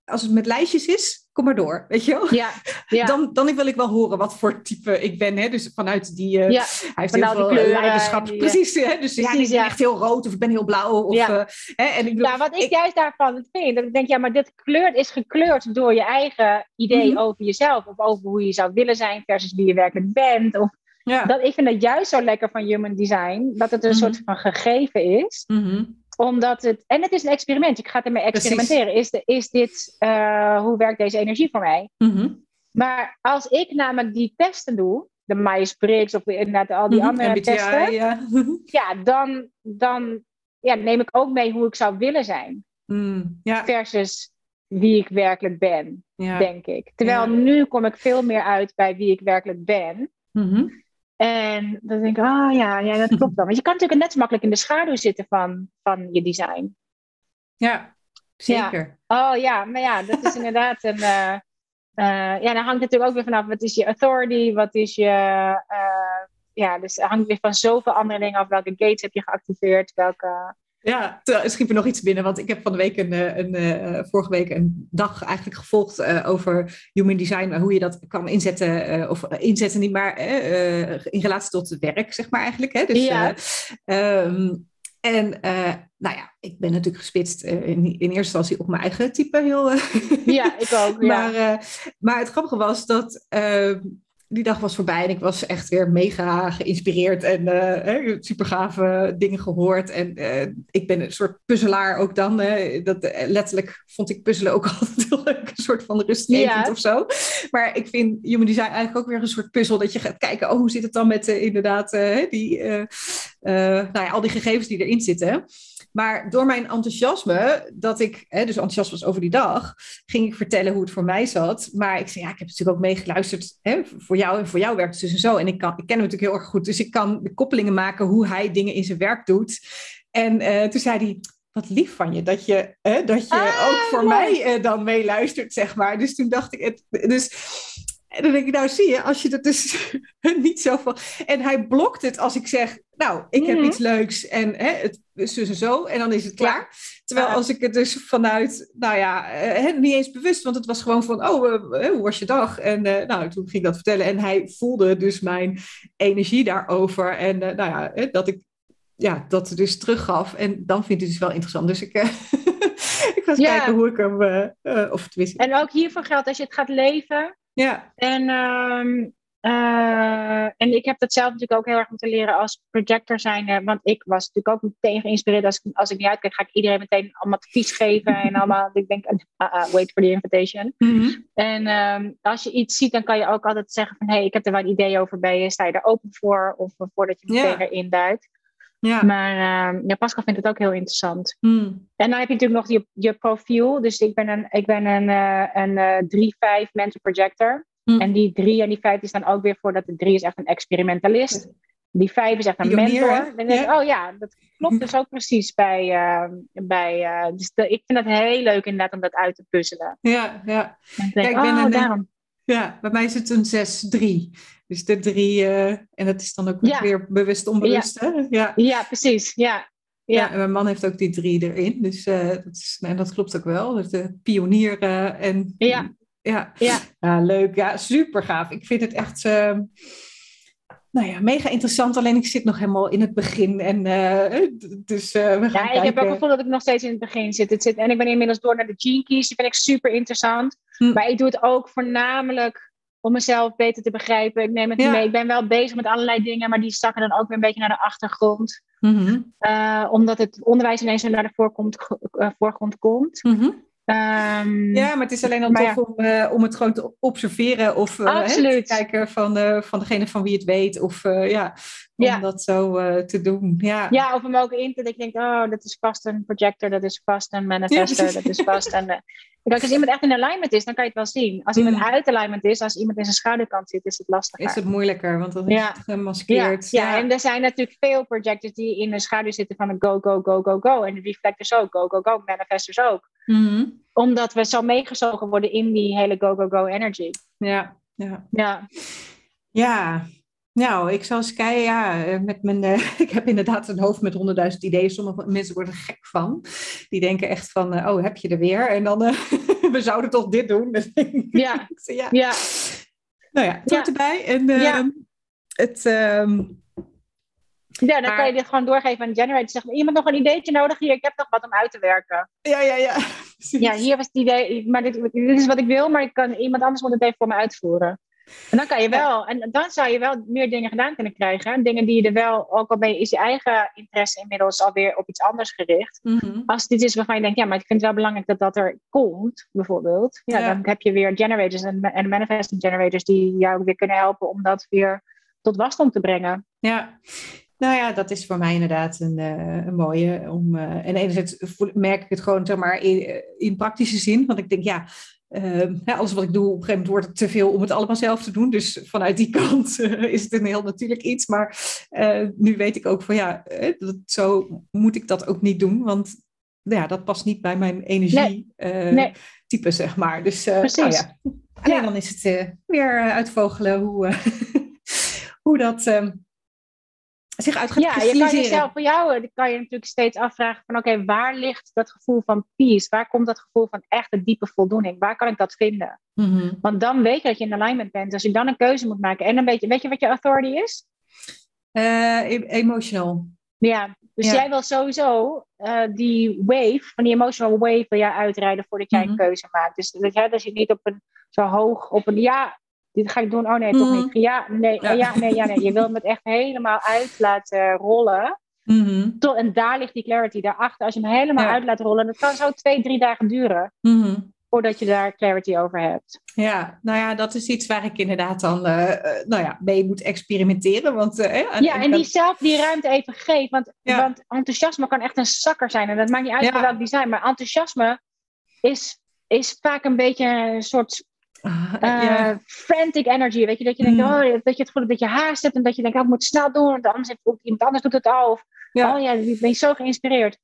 als het met lijstjes is, kom maar door, weet je wel? Ja, ja. Dan, dan wil ik wel horen wat voor type ik ben. Hè? Dus vanuit die... Uh, ja, hij heeft heel veel leiderschap. precies, hè? Dus ja, ik ben echt heel rood of ik ben heel blauw. Of, ja. Uh, hè? En ik, ja, wat ik, ik, juist daarvan vind, dat ik denk, ja, maar dit kleur is gekleurd door je eigen idee mm -hmm. over jezelf. Of over hoe je zou willen zijn versus wie je werkelijk bent. Of, dat, ik vind het juist zo lekker van human design, dat het een mm -hmm. soort van gegeven is. Mm -hmm omdat het, en het is een experiment, ik ga ermee experimenteren. Is, de, is dit, uh, hoe werkt deze energie voor mij? Mm-hmm. Maar als ik namelijk die testen doe, de Myers-Briggs of inderdaad al die mm-hmm. andere MBTI, testen, ja, *laughs* ja dan, dan ja, neem ik ook mee hoe ik zou willen zijn. Mm, ja. Versus wie ik werkelijk ben, denk ik. Terwijl nu kom ik veel meer uit bij wie ik werkelijk ben. Mm En dan denk ik, ah oh, ja, ja, dat klopt dan. Want je kan natuurlijk net zo makkelijk in de schaduw zitten van, van je design. Ja, zeker. Ja. Oh ja, maar ja, dat is inderdaad een... Uh, uh, ja, dan hangt natuurlijk ook weer vanaf, wat is je authority, wat is je... Uh, ja, dus het hangt weer van zoveel andere dingen af. Welke gates heb je geactiveerd, welke... Ja, er schiep er nog iets binnen, want ik heb van de week een, eh, een, een vorige week een dag eigenlijk gevolgd uh, over human design, hoe je dat kan inzetten, uh, of inzetten niet, maar in relatie tot het werk, zeg maar eigenlijk. Hè? Dus, ja. Um, en nou ja, ik ben natuurlijk gespitst in, in, eerste instantie op mijn eigen type heel. ja, ik ook. Ja. *laughs* Maar, maar het grappige was dat ehm, die dag was voorbij en ik was echt weer mega geïnspireerd en uh, super gave dingen gehoord. En uh, ik ben een soort puzzelaar ook dan. Dat, eh, letterlijk vond ik puzzelen ook *laughs* altijd heel leuk, een soort van rustgevend ja. of zo. Maar ik vind human design eigenlijk ook weer een soort puzzel dat je gaat kijken, oh, hoe zit het dan met inderdaad die, nou ja, al die gegevens die erin zitten. Maar door mijn enthousiasme, dat ik hè, dus enthousiast was over die dag, ging ik vertellen hoe het voor mij zat. Maar ik zei, ja, ik heb natuurlijk ook meegeluisterd hè, voor jou en voor jou werkt het dus en zo. En ik, kan, ik ken hem natuurlijk heel erg goed, dus ik kan de koppelingen maken hoe hij dingen in zijn werk doet. En uh, toen zei hij, wat lief van je dat je, hè, dat je ah, ook voor mij uh, dan meeluistert, zeg maar. Dus toen dacht ik, het, dus en dan denk ik, nou zie je, als je dat dus *laughs* niet zo van... En hij blokt het als ik zeg, nou, ik heb mhm. iets leuks en hè, het is dus en zo. En dan is het klaar. Terwijl als ik het dus vanuit, nou ja, hè, niet eens bewust, want het was gewoon van, oh, uh, hoe was je dag? En uh, nou, toen ging ik dat vertellen. En hij voelde dus mijn energie daarover. En uh, nou ja, hè, dat ik ja, dat dus teruggaf. En dan vind ik het dus wel interessant. Dus ik, *laughs* ik ga eens kijken hoe ik hem, of tenminste... En ook hiervoor geldt, als je het gaat leven ja. En, um, uh, en ik heb dat zelf natuurlijk ook heel erg moeten leren als projector zijn. Want ik was natuurlijk ook meteen geïnspireerd. Als ik, als ik niet uitkijk, ga ik iedereen meteen allemaal advies geven. en *laughs* allemaal, ik denk, uh, uh, wait for the invitation. Mm-hmm. En um, als je iets ziet, dan kan je ook altijd zeggen van... hé, hey, ik heb er wel een idee over bij je. Sta je er open voor? Of voordat je meteen erin duikt. Ja. Maar uh, ja, Pascal vindt het ook heel interessant. Hmm. En dan heb je natuurlijk nog je, je profiel. Dus ik ben een, ik ben een, uh, een uh, 3-5 mental projector. Hmm. En die 3 en die 5 is dan ook weer voor dat de 3 is echt een experimentalist. Die 5 is echt een mentor. Dan denk ik, oh ja, dat klopt dus ook precies bij. Uh, bij uh, dus de, ik vind het heel leuk inderdaad om dat uit te puzzelen. Ja, ja. Denk, ja ik ben oh, een, daarom. Ja, bij mij is het een 6-3. Dus de drie, uh, en dat is dan ook weer bewust onbewust. Ja. Hè? Ja. ja, precies. Ja. Ja. ja, en mijn man heeft ook die drie erin. Dus uh, dat, is, en dat klopt ook wel. Dus de pionier uh, en... Ja. Ja. Ja. leuk. Ja, super gaaf. Ik vind het echt... Nou ja, mega interessant. Alleen ik zit nog helemaal in het begin. En, dus, we gaan ja, ik heb ook het gevoel dat ik nog steeds in het begin zit. Het zit en ik ben inmiddels door naar de Gene Keys. Die vind ik super interessant. Hm. Maar ik doe het ook voornamelijk om mezelf beter te begrijpen. Ik neem het mee. Ik ben wel bezig met allerlei dingen, maar die zakken dan ook weer een beetje naar de achtergrond. Mhm. Eh, omdat het onderwijs ineens naar de voorgrond, uh, voorgrond komt. Mhm. Um, ja, maar het is alleen al tof ja. om, uh, om het gewoon te observeren of uh, te kijken van, uh, van degene van wie het weet. Of ja, om dat zo te doen. Ja. ja, of hem ook in te ik denk, oh, dat is vast een projector, dat is vast een manifester, ja, dat is vast een... Kijk, als iemand echt in alignment is, dan kan je het wel zien. Als iemand mm. uit alignment is, als iemand in zijn schaduwkant zit, is het lastiger. Is het moeilijker, want dan is het gemaskeerd. Ja, ja. en er zijn natuurlijk veel projectors die in de schaduw zitten van een go, go, go, go, go. En de reflectors ook, go, go, go, manifestors ook. Mm Omdat we zo meegezogen worden in die hele go, go, go energy. Ja, ja. Ja. Ja, nou, ik zal eens kijken. Ja, eh, met mijn, uh, *laughs* ik heb inderdaad een hoofd met honderdduizend ideeën. Sommige mensen worden er gek van. Die denken echt van, uh, oh, heb je er weer? En dan, *laughs* we zouden toch dit doen? *laughs* ja. ja. ja. Nou ja, het ja. erbij. En ja. het... Um, ja, dan kan je dit gewoon doorgeven aan de generator. Zeggen, iemand nog een ideetje nodig hier? Ik heb nog wat om uit te werken. Ja, ja, ja. Ja, hier was het idee. Maar dit, dit is wat ik wil, maar ik kan, iemand anders moet het even voor me uitvoeren. En dan kan je wel, en dan zou je wel meer dingen gedaan kunnen krijgen. Dingen die je er wel, ook al ben je, is je eigen interesse inmiddels alweer op iets anders gericht. Mhm. Als dit is waarvan je denkt, ja, maar ik vind het wel belangrijk dat dat er komt, bijvoorbeeld. Ja, dan heb je weer generators en, en manifesting generators die jou weer kunnen helpen om dat weer tot wasdom te brengen. Ja. Nou ja, dat is voor mij inderdaad een, uh, een mooie. Om, uh, en enerzijds merk ik het gewoon zeg maar, in, in praktische zin. Want ik denk, ja, uh, alles wat ik doe, op een gegeven moment wordt het te veel om het allemaal zelf te doen. Dus vanuit die *laughs* kant is het een heel natuurlijk iets. Maar nu weet ik ook van ja, dat, zo moet ik dat ook niet doen. Want ja, dat past niet bij mijn energietype, nee. nee. zeg maar. Dus Precies. Oh ja. Alleen dan is het weer uitvogelen hoe, *laughs* hoe dat ehm, zich uit gaat Ja, je kan jezelf voor jou kan je natuurlijk steeds afvragen van oké, waar ligt dat gevoel van peace? Waar komt dat gevoel van echte diepe voldoening? Waar kan ik dat vinden? Mhm. Want dan weet je dat je in alignment bent. Als je dan een keuze moet maken en dan weet je, weet je wat je authority is? Uh, emotional. Ja, dus jij wil sowieso uh, die wave, van die emotional wave wil jij uitrijden voordat jij een mhm. keuze maakt. Dus dat, hè, dat je niet op een zo hoog, op een ja, dit ga ik doen. Oh nee, toch niet. Mhm. Ja, nee, ja. ja. nee, ja, nee. Je wilt het echt helemaal uit laten rollen. Mm en daar ligt die clarity daarachter. Als je hem helemaal uit laat rollen, dat kan zo twee, drie dagen duren. Mm Voordat je daar clarity over hebt. Ja, nou ja, dat is iets waar ik inderdaad dan uh, nou ja, mee moet experimenteren. Want, uh, ja, en die zelf die ruimte even geeft. Want, want enthousiasme kan echt een zakker zijn. En dat maakt niet uit ja. welk design. Maar enthousiasme is, is vaak een beetje een soort uh, frantic energy, weet je, dat je denkt, mm. oh, dat je het gevoel dat je haast hebt en dat je denkt, oh, ik moet snel doen, want anders heeft iemand anders doet het al. Of, ja. oh ja, je bent zo geïnspireerd.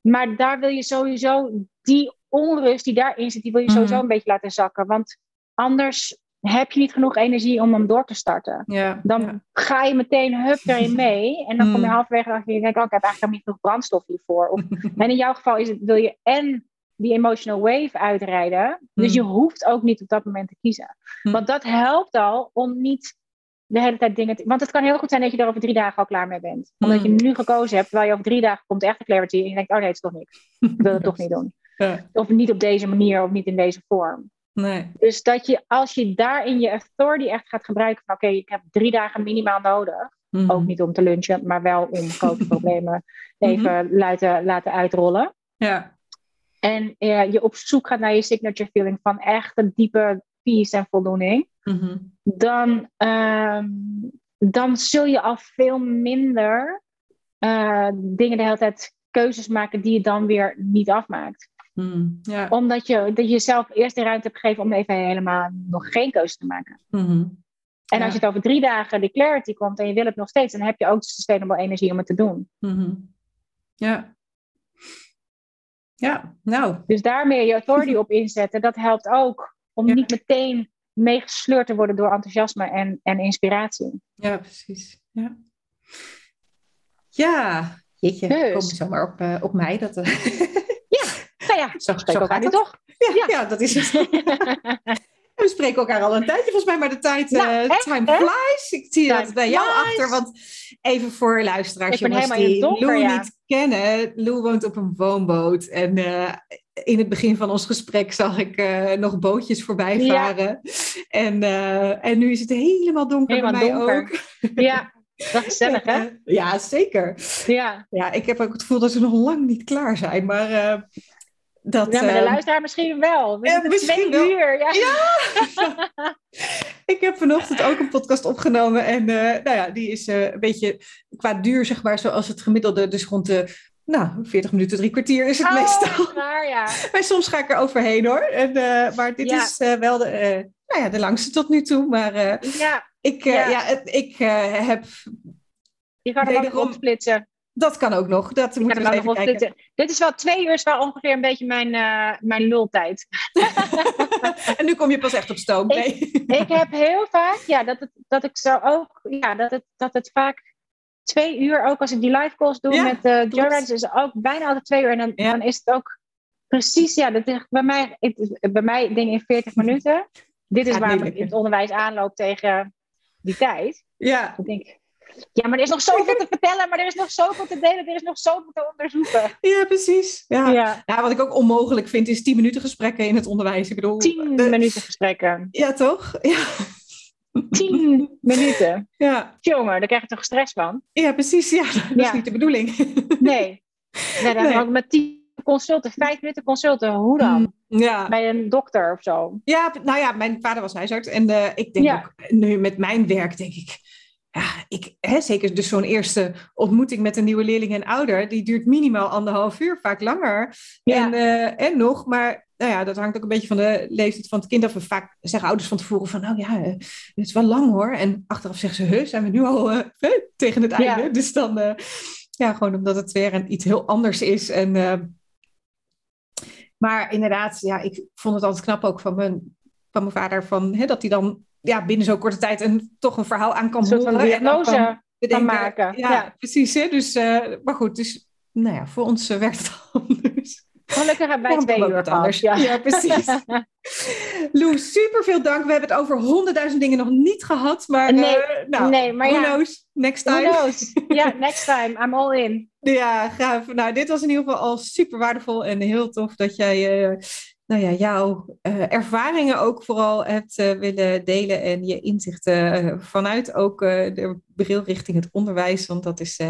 Maar daar wil je sowieso, die onrust die daarin zit, die wil je sowieso mm. een beetje laten zakken. Want anders heb je niet genoeg energie om hem door te starten. Dan ga je meteen hup erin *laughs* mee. En dan kom je mm. halverwege en je denkt, oh, ik heb eigenlijk niet genoeg brandstof hiervoor. Of, *laughs* en in jouw geval is het, wil je en die emotional wave uitrijden. Dus je hmm. hoeft ook niet op dat moment te kiezen. Hmm. Want dat helpt al om niet de hele tijd dingen te... Want het kan heel goed zijn dat je er over drie dagen al klaar mee bent. Omdat je hmm. nu gekozen hebt, terwijl je over drie dagen komt echt de clarity. En je denkt, oh nee, het is toch niks. Ik wil het toch niet doen. *laughs* Ja. Of niet op deze manier, of niet in deze vorm. Nee. Dus dat je, als je daarin je authority echt gaat gebruiken van... Oké, ik heb drie dagen minimaal nodig. Ook niet om te lunchen, maar wel om grote *laughs* problemen even laten, laten uitrollen. Ja en uh, je op zoek gaat naar je signature feeling van echt een diepe peace en voldoening, mhm. dan, uh, dan zul je al veel minder uh, dingen de hele tijd keuzes maken die je dan weer niet afmaakt. Mm, Omdat je dat je jezelf eerst de ruimte hebt gegeven om even helemaal nog geen keuze te maken. Mm En als je het over drie dagen de clarity komt en je wil het nog steeds, dan heb je ook sustainable energie om het te doen. Mm Ja, ja, nou. Dus daarmee je authority op inzetten, dat helpt ook om niet meteen meegesleurd te worden door enthousiasme en, en inspiratie. Ja, precies. Ja, ja jeetje, dus. kom zomaar op, uh, op mij. Dat, uh... Ja, nou ja, *laughs* zo, zo gaat het toch? Ja, ja. ja, dat is het. *laughs* We spreken elkaar al een tijdje, volgens mij, maar de tijd, nou, uh, time flies. Ik zie dat bij jou achter, want even voor luisteraars, jongens die donker, Lou niet kennen. Lou woont op een woonboot en uh, in het begin van ons gesprek zag ik uh, nog bootjes voorbij varen. En, en nu is het helemaal donker helemaal bij mij donker. ook. Ja, dat is gezellig, hè? *laughs* Ja, zeker. Ja. ja, ik heb ook het gevoel dat ze nog lang niet klaar zijn. Maar dat, ja, maar de ehm, luisteraar misschien wel. Ja, misschien wel. Uur, ja. ja. *laughs* ik heb vanochtend ook een podcast opgenomen. En uh, nou ja, die is uh, een beetje qua duur, zeg maar, zoals het gemiddelde. Dus rond de nou, 40 minuten, drie kwartier is het oh, meestal. Waar, ja. *laughs* maar soms ga ik er overheen hoor. En, uh, maar dit ja. is wel de, nou ja, de langste tot nu toe. Maar ja. ik, ja. ja ik heb... Je gaat er ook splitsen. Dat kan ook nog. Dat moet we even kijken. Dit, dit, is wel twee uur, is wel ongeveer een beetje mijn, uh, mijn lultijd. *laughs* en nu kom je pas echt op stoom. Nee. Ik, *laughs* ik, heb heel vaak, ja, dat, het, dat ik zo ook, ja, dat het, dat het vaak twee uur, ook als ik die live calls doe met uh, Joe Riders, is ook bijna altijd twee uur. En dan, dan is het ook precies, ja, dat is bij mij, het, bij mij ding in 40 minuten. Dit is waar ik in het onderwijs aanloop tegen die tijd. Ja. Ik denk, ja, maar er is nog *laughs* zoveel te vertellen, maar er is nog zoveel te delen, er is nog zoveel te onderzoeken. Ja, precies. Ja. ja. wat ik ook onmogelijk vind, is 10 minuten gesprekken in het onderwijs. Ik bedoel, 10 minuten gesprekken. Ja, toch? Ja. 10 *laughs* minuten. Ja. Jongen, daar krijg je toch stress van? Ja, precies. Ja, *laughs* dat is niet de bedoeling. Nee. Nee, dan nee. ook met 10 consulten, 5 minuten consulten, hoe dan? Mm, ja. Bij een dokter of zo. Ja, nou ja, mijn vader was huisarts en uh, ik denk ook nu met mijn werk, denk ik ja, ik, hè, zeker dus zo'n eerste ontmoeting met een nieuwe leerling en ouder, die duurt minimaal anderhalf uur, vaak langer. En, uh, en nog, maar nou ja, dat hangt ook een beetje van de leeftijd van het kind af. Vaak zeggen ouders van tevoren van, nou ja, het is wel lang hoor. En achteraf zeggen ze, heus, zijn we nu al uh, tegen het einde. Dus dan, uh, ja, gewoon omdat het weer een, iets heel anders is. En, maar inderdaad, ja, ik vond het altijd knap ook van mijn, van mijn vader, van, hè, dat hij dan ja, binnen zo'n korte tijd een, toch een verhaal aan kan horen. Een diagnose kan, maken. Ja, precies. Hè? Dus, uh, maar goed, dus nou ja, voor ons uh, *laughs* werkt het anders. Gelukkig hebben wij twee uur anders. Ja. ja, precies. *laughs* Lou, super veel dank. We hebben het over honderdduizend dingen nog niet gehad. Maar, nee, uh, nou, nee, maar who knows? Next time. Who knows? Ja, next time. I'm all in. *laughs* Ja, gaaf. Nou, dit was in ieder geval al super waardevol en heel tof dat jij uh, nou ja, jouw uh, ervaringen ook vooral hebt uh, willen delen en je inzichten uh, vanuit ook de bril richting het onderwijs. Want dat is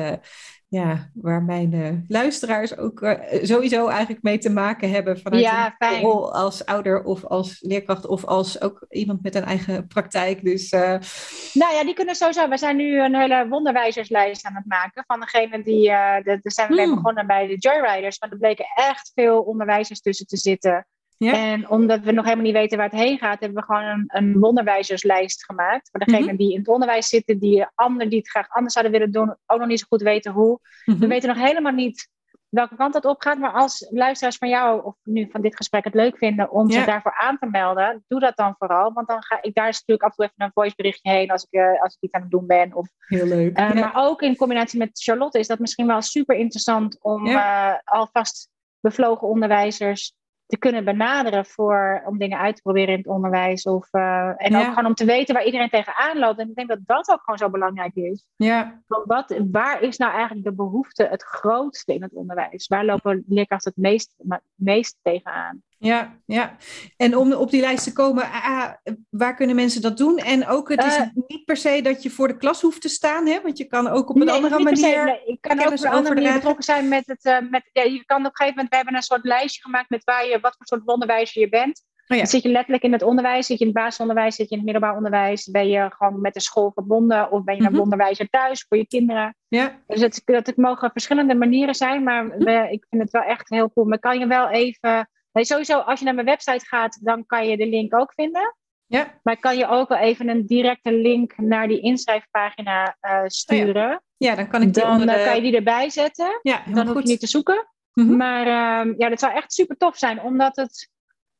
ja, waar mijn luisteraars ook sowieso eigenlijk mee te maken hebben vanuit ja, een rol als ouder of als leerkracht of als ook iemand met een eigen praktijk. Dus, Nou ja, die kunnen sowieso. We zijn nu een hele wonderwijzerslijst aan het maken van degene die, daar zijn we hmm. begonnen bij de Joyriders, maar er bleken echt veel onderwijzers tussen te zitten. Ja. En omdat we nog helemaal niet weten waar het heen gaat, hebben we gewoon een, een wonderwijzerslijst gemaakt. Voor degenen mhm. die in het onderwijs zitten, die anderen die het graag anders zouden willen doen, ook nog niet zo goed weten hoe. We mhm. weten nog helemaal niet welke kant dat op gaat. Maar als luisteraars van jou of nu van dit gesprek het leuk vinden om zich daarvoor aan te melden, doe dat dan vooral. Want dan ga ik daar natuurlijk af en toe even een voiceberichtje heen als ik, uh, als ik iets aan het doen ben. Of, Heel leuk. Uh, Maar ook in combinatie met Charlotte is dat misschien wel super interessant om uh, alvast bevlogen onderwijzers te kunnen benaderen voor, om dingen uit te proberen in het onderwijs. Of, uh, en ook gewoon om te weten waar iedereen tegenaan loopt. En ik denk dat dat ook gewoon zo belangrijk is. Ja. Want wat, waar is nou eigenlijk de behoefte het grootste in het onderwijs? Waar lopen leerkrachten het meest, meest tegenaan? Ja, ja. En om op die lijst te komen, ah, ah, waar kunnen mensen dat doen? En ook, het is uh, niet per se dat je voor de klas hoeft te staan, hè? want je kan ook op een nee, andere manier. Se, nee, ik kan ook op een andere manier betrokken zijn met het. Uh, met, ja, je kan op een gegeven moment, we hebben een soort lijstje gemaakt met waar je, wat voor soort onderwijzer je bent. Oh ja. Dan zit je letterlijk in het onderwijs, zit je in het basisonderwijs, zit je in het middelbaar onderwijs, ben je gewoon met de school verbonden of ben je een mm -hmm. onderwijzer thuis voor je kinderen. Ja. Dus het, dat het mogen verschillende manieren zijn, maar we, ik vind het wel echt heel cool. Maar kan je wel even Nee, sowieso, als je naar mijn website gaat, dan kan je de link ook vinden. Ja. Maar kan je ook wel even een directe link naar die inschrijfpagina uh, sturen. Oh ja. ja. dan kan ik die Dan de... kan je die erbij zetten. Ja, dan hoef goed. je niet te zoeken. Mm -hmm. Maar uh, ja, dat zou echt super tof zijn, omdat het.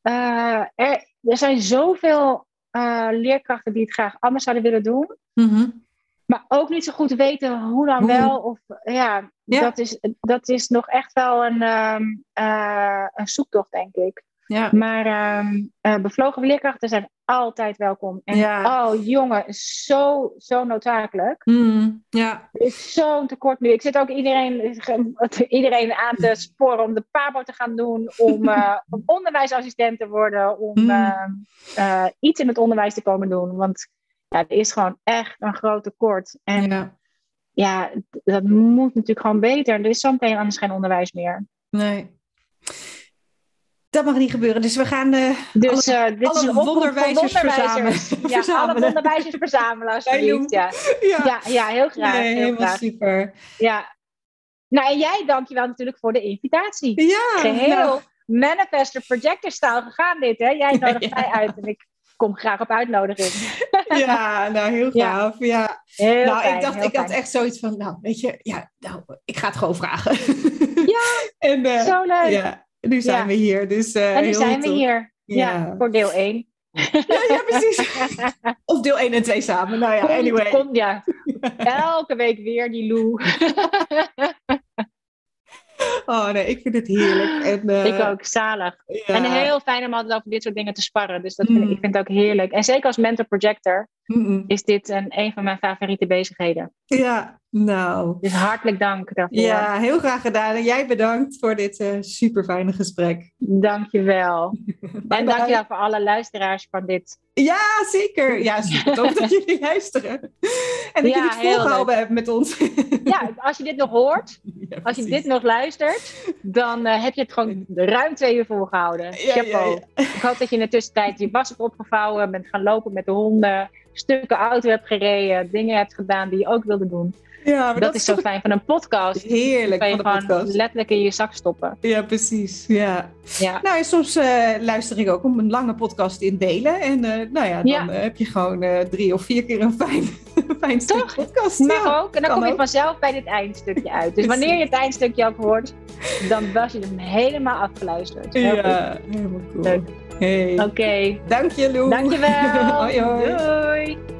Uh, er, er zijn zoveel leerkrachten die het graag anders zouden willen doen. Mm -hmm. Maar ook niet zo goed weten hoe dan wel. Of, ja, Ja. Dat, is, dat is nog echt wel een, eh, een zoektocht, denk ik. Ja. Maar ehm, eh, bevlogen leerkrachten zijn altijd welkom. En Ja. oh jongen, zo, zo noodzakelijk. Mm, ja. Er is zo'n tekort nu. Ik zit ook iedereen, *laughs* iedereen aan te sporen om de PABO te gaan doen, om, *laughs* om onderwijsassistent te worden, om Mm. ehm, eh, iets in het onderwijs te komen doen. Want ja, er is gewoon echt een groot tekort. En ja, ja. dat moet natuurlijk gewoon beter. Er is zo meteen anders geen onderwijs meer. Nee. Dat mag niet gebeuren. Dus we gaan eh Dus alle, eh, dit alle is een wonderwijzers verzamelen. Ja, *laughs* alle verzamelen. wonderwijzers verzamelen *laughs* alsjeblieft. Ja. *laughs* Ja, Ja, ja, heel graag. nee, heel helemaal graag. super. Ja. Nou, en jij dankjewel natuurlijk voor de invitatie. Ja, Geheel nou, manifester projector stijl gegaan dit, hè? Jij nodigt mij uit en ik kom graag op uitnodiging. *laughs* ja, nou heel gaaf. Ja. Heel nou, fijn, ik dacht, ik had echt zoiets van, nou, weet je, ja, nou, ik ga het gewoon vragen. Ja, *laughs* en, eh, Zo leuk. Ja, nu zijn Ja. we hier. Dus, eh, en nu zijn we hier. Ja, voor deel 1. *laughs* Ja, ja, precies. of deel 1 en 2 samen. Nou ja, anyway. Komt, ja. Elke week weer die Lou. Oh nee, ik vind het heerlijk. En, eh, ik ook, zalig. Ja. En heel fijn om altijd over dit soort dingen te sparren. Dus dat vind ik, Mm. ik vind het ook heerlijk. En zeker als mentor projector is dit een, een van mijn favoriete bezigheden. Ja, nou. Dus hartelijk dank daarvoor. Ja, heel graag gedaan. En jij bedankt voor dit eh super fijne gesprek. Dankjewel. *laughs* En bye. dankjewel voor alle luisteraars van dit. Ja, zeker. Ja, super tof *laughs* dat jullie luisteren. En dat Ja, jullie het volgehouden hebben met ons. Ja, als je dit nog hoort, *laughs* Ja, als je dit nog luistert, dan eh, heb je het gewoon ruim twee uur volgehouden. Chapeau. ja. Ik hoop dat je in de tussentijd je was hebt opgevouwen, bent gaan lopen met de honden. stukken auto hebt gereden, dingen hebt gedaan die je ook wilde doen. Ja, maar dat, is zo fijn van een podcast. Heerlijk van de podcast. letterlijk in je zak stoppen. Ja, precies. Ja. ja. Nou, soms uh, luister ik ook om een lange podcast in delen. En uh, nou ja, dan heb je gewoon drie of vier keer een fijn, *laughs* fijn stuk podcast. Mag ja, ook. En dan kom je vanzelf bij dit eindstukje *laughs* uit. Dus wanneer je het eindstukje ook hoort, dan was je hem helemaal afgeluisterd. ja, helemaal cool. Leuk. Hey. Oké. Okay. Dank je, Lou. Dank je wel. *laughs* hoi, hoi. Doei.